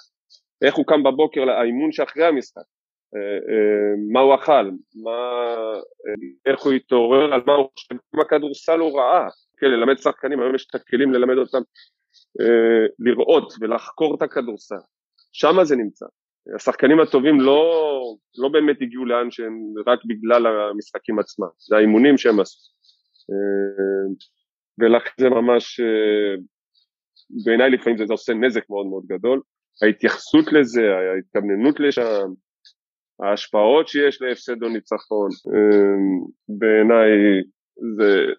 איך הוא קם בבוקר לאימון שאחרי המשחק, מה הוא אכל, מה, אה, איך הוא התעורר, על מה הוא חושב, אם הכדורסל הוא רעה, כן, ללמד שחקנים, היום יש את הכלים ללמד אותם לראות ולחקור את הכדורסל, שם זה נמצא. השחקנים הטובים לא, לא באמת הגיעו לאן שהם רק בגלל המשחקים עצמם, זה האימונים שהם עשו. אה, ולכן זה ממש, אה, בעיניי לפעמים זה עושה נזק מאוד מאוד גדול. ההתייחסות לזה, ההתכווננות לשם, ההשפעות שיש להפסד או ניצחון, אה, בעיניי זה,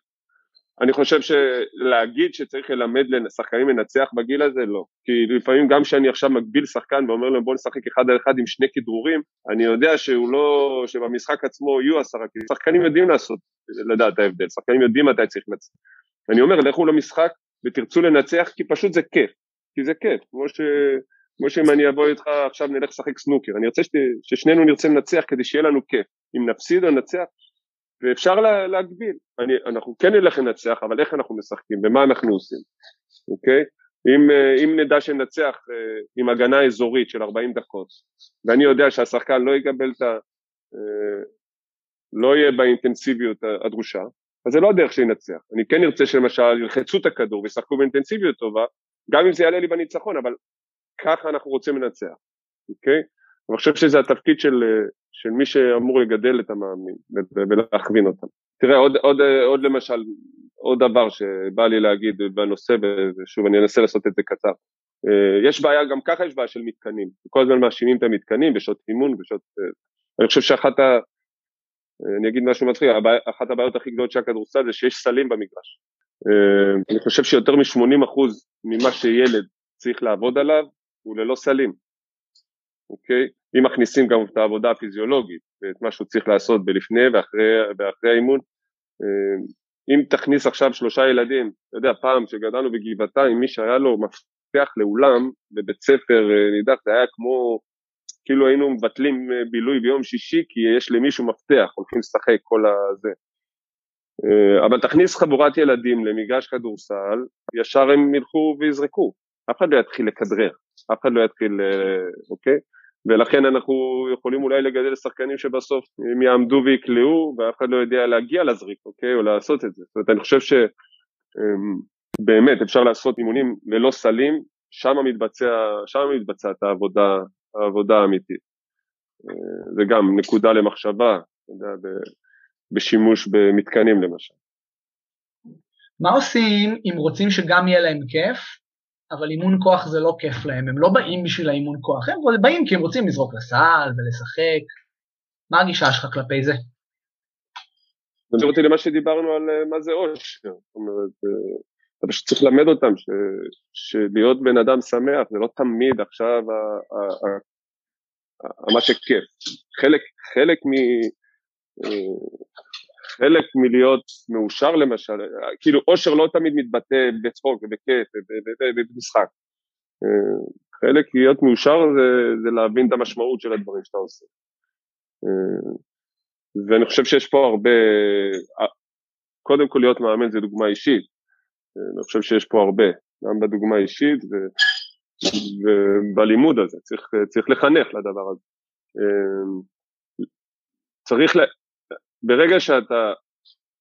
אני חושב שלהגיד שצריך ללמד לשחקנים לנצח בגיל הזה, לא. כי לפעמים גם כשאני עכשיו מגביל שחקן ואומר להם בוא נשחק אחד על אחד עם שני כדרורים, אני יודע שהוא לא, שבמשחק עצמו יהיו עשרה, כי שחקנים יודעים לעשות, לדעת ההבדל, שחקנים יודעים מתי צריך לנצח. אני אומר, לכו למשחק ותרצו לנצח כי פשוט זה כיף, כי זה כיף, כמו ש... כמו שאם אני אבוא איתך עכשיו נלך לשחק סנוקר, אני רוצה ששנינו נרצה לנצח כדי שיהיה לנו כיף, אם נפסיד או ננצח, ואפשר לה, להגביל, אני, אנחנו כן נלך לנצח, אבל איך אנחנו משחקים, ומה אנחנו עושים, אוקיי? אם, אה, אם נדע שננצח אה, עם הגנה אזורית של 40 דקות, ואני יודע שהשחקן לא יקבל את ה... אה, לא יהיה באינטנסיביות הדרושה, אז זה לא הדרך שינצח. אני כן ארצה שלמשל ילחצו את הכדור וישחקו באינטנסיביות טובה, גם אם זה יעלה לי בניצחון, אבל ככה אנחנו רוצים לנצח, אוקיי? אני חושב שזה התפקיד של, של מי שאמור לגדל את המאמנים ולהכווין אותם. תראה, עוד, עוד, עוד למשל, עוד דבר שבא לי להגיד בנושא, ושוב אני אנסה לעשות את זה קצר. אה, יש בעיה, גם ככה יש בעיה של מתקנים, כל הזמן מאשימים את המתקנים בשעות אימון, בשעות... אה, אני חושב שאחת ה... אה, אני אגיד משהו מצחיק, אחת הבעיות הכי גדולות של הכדורסל זה שיש סלים במגרש. אני חושב שיותר מ-80% ממה שילד צריך לעבוד עליו הוא ללא סלים, אוקיי? אם מכניסים גם את העבודה הפיזיולוגית ואת מה שהוא צריך לעשות בלפני ואחרי, ואחרי האימון, אם תכניס עכשיו שלושה ילדים, אתה יודע, פעם שגדלנו בגבעתיים, מי שהיה לו מפתח לאולם בבית ספר אה, נידח, זה היה כמו, כאילו היינו מבטלים אה, בילוי ביום שישי כי יש למישהו מפתח, הולכים לשחק כל הזה. אה, אבל תכניס חבורת ילדים למגרש כדורסל, ישר הם ילכו ויזרקו, אף אחד לא יתחיל לכדרר, אף אחד לא יתחיל, אוקיי? ולכן אנחנו יכולים אולי לגדל שחקנים שבסוף הם יעמדו ויקלעו ואף אחד לא יודע להגיע לזריק, אוקיי? או לעשות את זה. זאת אומרת, אני חושב שבאמת אמ, אפשר לעשות אימונים ללא סלים, שם מתבצע, שם מתבצעת העבודה, העבודה האמיתית. אה, זה גם נקודה למחשבה, אתה יודע, בשימוש במתקנים למשל. מה עושים אם רוצים שגם יהיה להם כיף, אבל אימון כוח זה לא כיף להם, הם לא באים בשביל האימון כוח, הם באים כי הם רוצים לזרוק לסל ולשחק. מה הגישה שלך כלפי זה? אני אותי למה שדיברנו על אה, מה זה עושר, זאת אומרת, אה, אתה פשוט צריך ללמד אותם ש, שלהיות בן אדם שמח זה לא תמיד עכשיו ה, ה, ה, ה, מה שכיף, חלק, חלק מ... אה, חלק מלהיות מאושר למשל, כאילו אושר לא תמיד מתבטא בצחוק ובכיף ובמשחק. אה, חלק להיות מאושר זה, זה להבין את המשמעות של הדברים שאתה עושה. אה, ואני חושב שיש פה הרבה, קודם כל להיות מאמן זה דוגמה אישית, אה, אני חושב שיש פה הרבה, גם בדוגמה האישית ו, ובלימוד הזה, צריך, צריך לחנך לדבר הזה. צריך, ברגע שאתה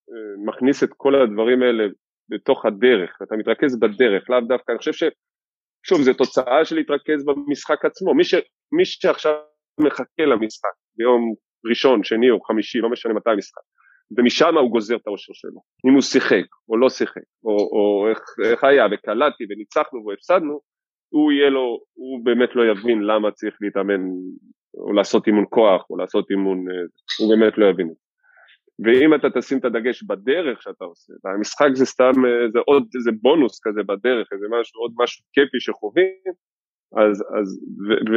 אה, מכניס את כל הדברים האלה בתוך הדרך, ואתה מתרכז בדרך, לאו דווקא, אני חושב ש... שוב, זו תוצאה של להתרכז במשחק עצמו. מי, ש, מי שעכשיו מחכה למשחק ביום ראשון, שני או חמישי, לא משנה מתי המשחק, ומשם הוא גוזר את האושר שלו. אם הוא שיחק או לא שיחק, או, או איך, איך היה, וקלטתי וניצחנו והפסדנו, הוא יהיה לו, הוא באמת לא יבין למה צריך להתאמן, או לעשות אימון כוח, או לעשות אימון, אה, הוא באמת לא יבין את זה. ואם אתה תשים את הדגש בדרך שאתה עושה, והמשחק זה סתם, אה, זה עוד איזה בונוס כזה בדרך, איזה משהו, עוד משהו כיפי שחווים, אז, אז, ו, ו,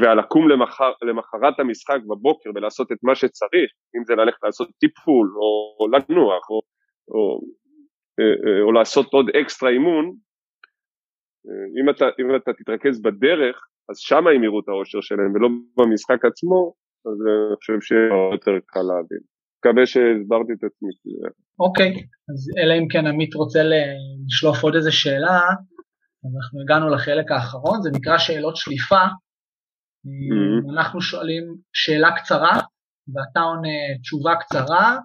ועל לקום למחר, למחרת המשחק בבוקר ולעשות את מה שצריך, אם זה ללכת לעשות טיפול, או, או לנוח, או, או, אה, אה, או לעשות עוד אקסטרה אימון, אם אתה, אם אתה תתרכז בדרך, אז שמה הם יראו את האושר שלהם ולא במשחק עצמו, אז אני חושב שיהיה יותר קל להבין. מקווה שהסברתי את עצמי. אוקיי, אז אלא אם כן עמית רוצה לשלוף עוד איזה שאלה, אנחנו הגענו לחלק האחרון, זה נקרא שאלות שליפה. Mm-hmm. אנחנו שואלים שאלה קצרה, ואתה עונה תשובה קצרה,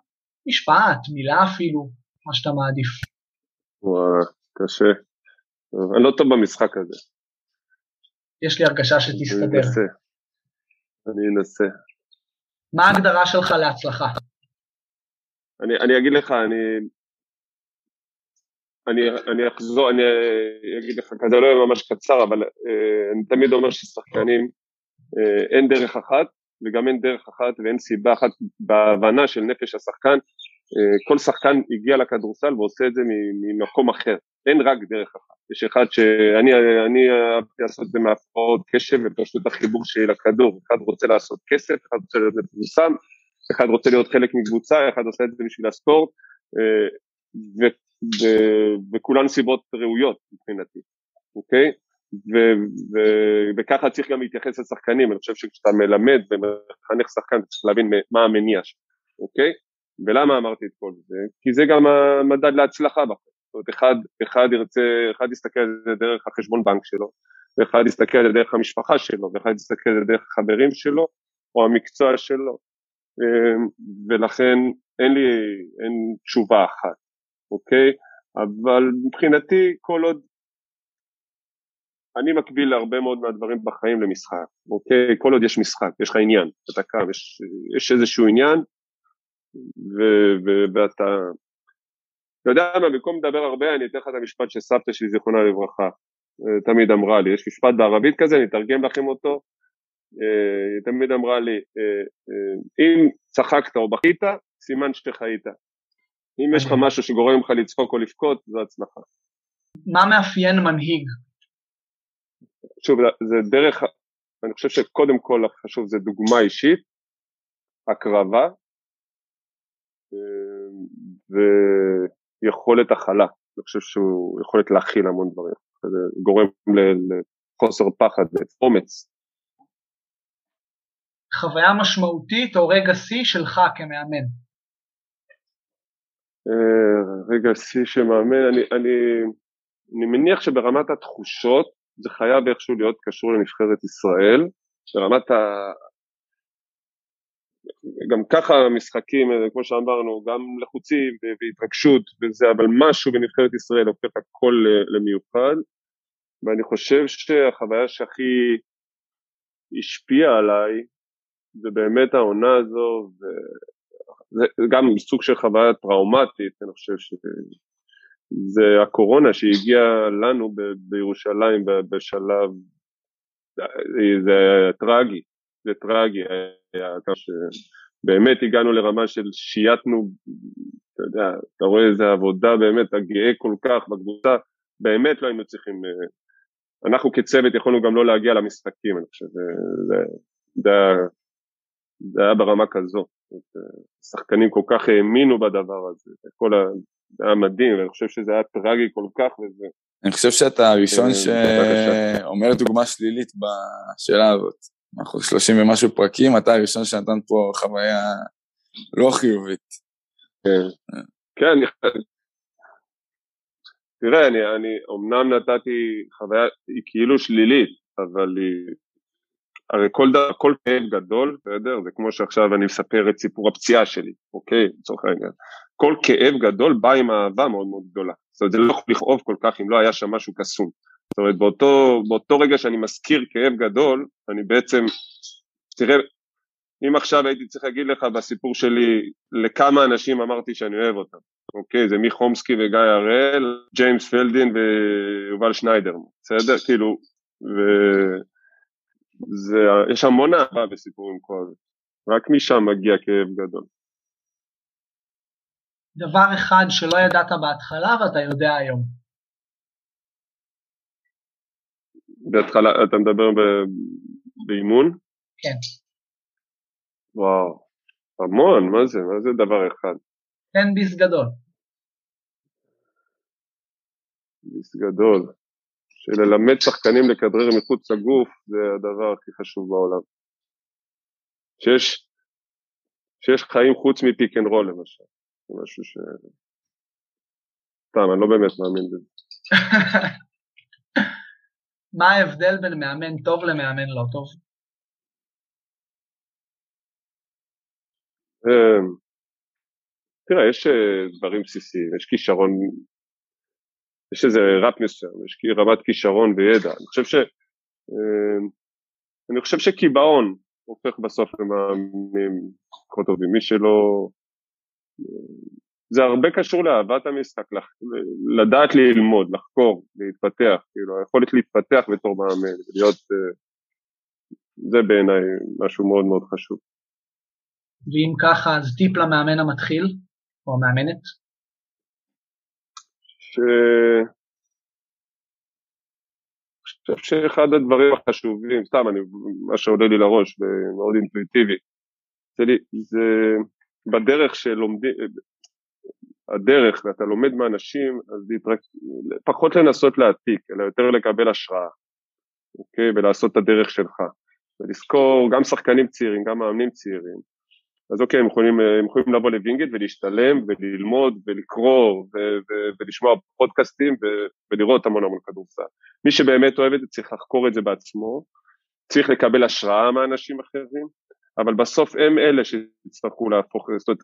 משפט, מילה אפילו, מה שאתה מעדיף. וואו, קשה. אני לא טוב במשחק הזה. יש לי הרגשה שתסתדר. אני אנסה. מה ההגדרה שלך להצלחה? אני, אני אגיד לך, אני, אני, אני אחזור, אני אגיד לך כזה לא יהיה ממש קצר, אבל אה, אני תמיד אומר ששחקנים אה, אין דרך אחת וגם אין דרך אחת ואין סיבה אחת בהבנה של נפש השחקן, אה, כל שחקן הגיע לכדורסל ועושה את זה ממקום אחר, אין רק דרך אחת, יש אחד שאני אני אהבתי לעשות את זה מהפרעות קשב ופשוט החיבור שלי לכדור, אחד רוצה לעשות כסף, אחד רוצה להיות מפורסם, אחד רוצה להיות חלק מקבוצה, אחד עושה את זה בשביל הספורט, אה, ו- ו- וכולן סיבות ראויות מבחינתי, אוקיי? ו- ו- וככה צריך גם להתייחס לשחקנים, אני חושב שכשאתה מלמד ומחנך שחקן, אתה צריך להבין מה המניע שלו, אוקיי? ולמה אמרתי את כל זה? כי זה גם המדד להצלחה בחיים. זאת אומרת, אחד, אחד ירצה, אחד יסתכל על זה דרך החשבון בנק שלו, ואחד יסתכל על זה דרך המשפחה שלו, ואחד יסתכל על זה דרך החברים שלו, או המקצוע שלו, ולכן אין לי, אין תשובה אחת, אוקיי? אבל מבחינתי כל עוד אני מקביל להרבה מאוד מהדברים בחיים למשחק, אוקיי? כל עוד יש משחק, יש לך עניין, אתה קם, יש, יש איזשהו עניין, ו, ו, ואתה... אתה יודע מה, במקום לדבר הרבה, אני אתן לך את המשפט שסבתא שלי, זיכרונה לברכה, אה, תמיד אמרה לי, יש משפט בערבית כזה, אני אתרגם לכם אותו, היא תמיד אמרה לי, אה, אם צחקת או בכית, סימן שחיית. אם יש לך משהו שגורם לך לצחוק או לבכות, זו הצלחה. מה מאפיין מנהיג? שוב, זה דרך, אני חושב שקודם כל חשוב זה דוגמה אישית, הקרבה אה, ויכולת הכלה. אני חושב שהוא יכולת להכיל המון דברים. זה גורם לחוסר פחד ואומץ. חוויה משמעותית או רגע שיא שלך כמאמן? אה, רגע שיא שמאמן, אני, אני, אני מניח שברמת התחושות זה חייב איכשהו להיות קשור לנבחרת ישראל, ברמת ה... גם ככה המשחקים, כמו שאמרנו, גם לחוצים והתרגשות וזה, אבל משהו בנבחרת ישראל הופך הכל למיוחד, ואני חושב שהחוויה שהכי השפיעה עליי זה באמת העונה הזו, וזה גם סוג של חוויה טראומטית, אני חושב שזה הקורונה שהגיעה לנו ב- בירושלים בשלב, זה טרגי, זה טרגי, היה שבאמת הגענו לרמה של שייתנו, אתה יודע, אתה רואה איזה עבודה באמת, אתה גאה כל כך בקבוצה, באמת לא היינו צריכים, אנחנו כצוות יכולנו גם לא להגיע למשחקים, אני חושב, זה, זה, זה, זה היה ברמה כזו, שחקנים כל כך האמינו בדבר הזה, כל ה... זה היה מדהים, ואני חושב שזה היה טרגי כל כך וזה... אני חושב שאתה הראשון אה, שאומר דוגמה שלילית בשאלה הזאת. אנחנו שלושים ומשהו פרקים, אתה הראשון שנתן פה חוויה לא חיובית. כן, כן, תראה, אני, אני אומנם נתתי חוויה, היא כאילו שלילית, אבל היא... הרי כל, דבר, כל כאב גדול, בסדר? זה כמו שעכשיו אני מספר את סיפור הפציעה שלי, אוקיי? לצורך העניין. כל כאב גדול בא עם אהבה מאוד מאוד גדולה. זאת אומרת, זה לא יכול לכאוב כל כך אם לא היה שם משהו קסום. זאת אומרת, באותו, באותו רגע שאני מזכיר כאב גדול, אני בעצם, תראה, אם עכשיו הייתי צריך להגיד לך בסיפור שלי לכמה אנשים אמרתי שאני אוהב אותם, אוקיי? זה מחומסקי וגיא הראל, ג'יימס פלדין ויובל שניידר, בסדר? כאילו, ויש המון אהבה בסיפורים כאלה, רק משם מגיע כאב גדול. דבר אחד שלא ידעת בהתחלה ואתה יודע היום. בהתחלה, אתה מדבר באימון? כן. וואו, המון, מה זה? מה זה דבר אחד? טן ביס גדול. ביס גדול. שללמד שחקנים לכדרר מחוץ לגוף זה הדבר הכי חשוב בעולם. שיש, שיש חיים חוץ מ pick and roll למשל. זה משהו ש... סתם, אני לא באמת מאמין בזה. מה ההבדל בין מאמן טוב למאמן לא טוב? אמ, תראה, יש אה, דברים בסיסיים, יש כישרון, יש איזה ראפ מסוים, יש רמת כישרון וידע. אני חושב ש... אמ, אני חושב שקיבעון הופך בסוף למאמנים פחות טובים. מי שלא... זה הרבה קשור לאהבת המשחק, לדעת ללמוד, לחקור, להתפתח, כאילו היכולת להתפתח בתור מאמן, להיות, אה, זה בעיניי משהו מאוד מאוד חשוב. ואם ככה, אז טיפ למאמן המתחיל, או המאמנת? חושב שאחד הדברים החשובים, סתם, אני, מה שעולה לי לראש, מאוד אינטואיטיבי, זה, זה בדרך שלומדים, הדרך, ואתה לומד מאנשים, אז להתרק... פחות לנסות להעתיק, אלא יותר לקבל השראה, אוקיי? ולעשות את הדרך שלך. ולזכור גם שחקנים צעירים, גם מאמנים צעירים, אז אוקיי, הם יכולים, הם יכולים לבוא לווינגייט ולהשתלם וללמוד ולקרוא ו- ו- ולשמוע פודקאסטים ו- ולראות המון המון כדורסל. מי שבאמת אוהב את זה צריך לחקור את זה בעצמו, צריך לקבל השראה מאנשים אחרים, אבל בסוף הם אלה שיצטרכו להפוך, זאת אומרת,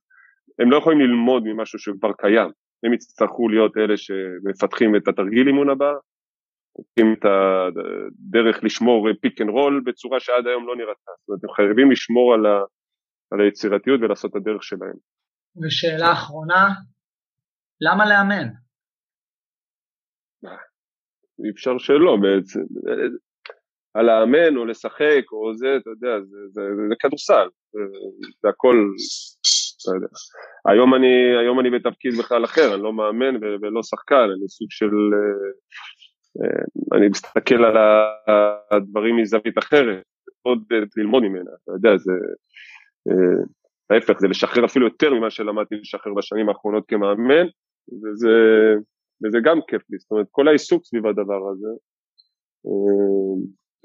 הם לא יכולים ללמוד ממשהו שכבר קיים, הם יצטרכו להיות אלה שמפתחים את תרגיל האימון הבא, מפתחים את הדרך לשמור pick and roll בצורה שעד היום לא נראתה, זאת אומרת, הם חייבים לשמור על, ה, על היצירתיות ולעשות את הדרך שלהם. ושאלה אחרונה, למה לאמן? אי אפשר שלא בעצם. על לאמן או לשחק או זה, אתה יודע, זה, זה, זה, זה כדורסל, זה, זה הכל, אתה יודע. היום אני, היום אני בתפקיד בכלל אחר, אני לא מאמן ולא שחקן, אני סוג של, אה, אה, אני מסתכל על הדברים מזווית אחרת, עוד ללמוד ממנה, אתה יודע, זה, אה, ההפך, זה לשחרר אפילו יותר ממה שלמדתי לשחרר בשנים האחרונות כמאמן, וזה, וזה גם כיף לי, זאת אומרת, כל העיסוק סביב הדבר הזה,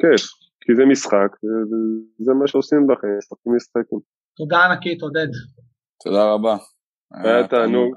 כיף, כי זה משחק, וזה מה שעושים בחיים, משחקים משחקים. תודה ענקית, עודד. תודה רבה. היה תענוג.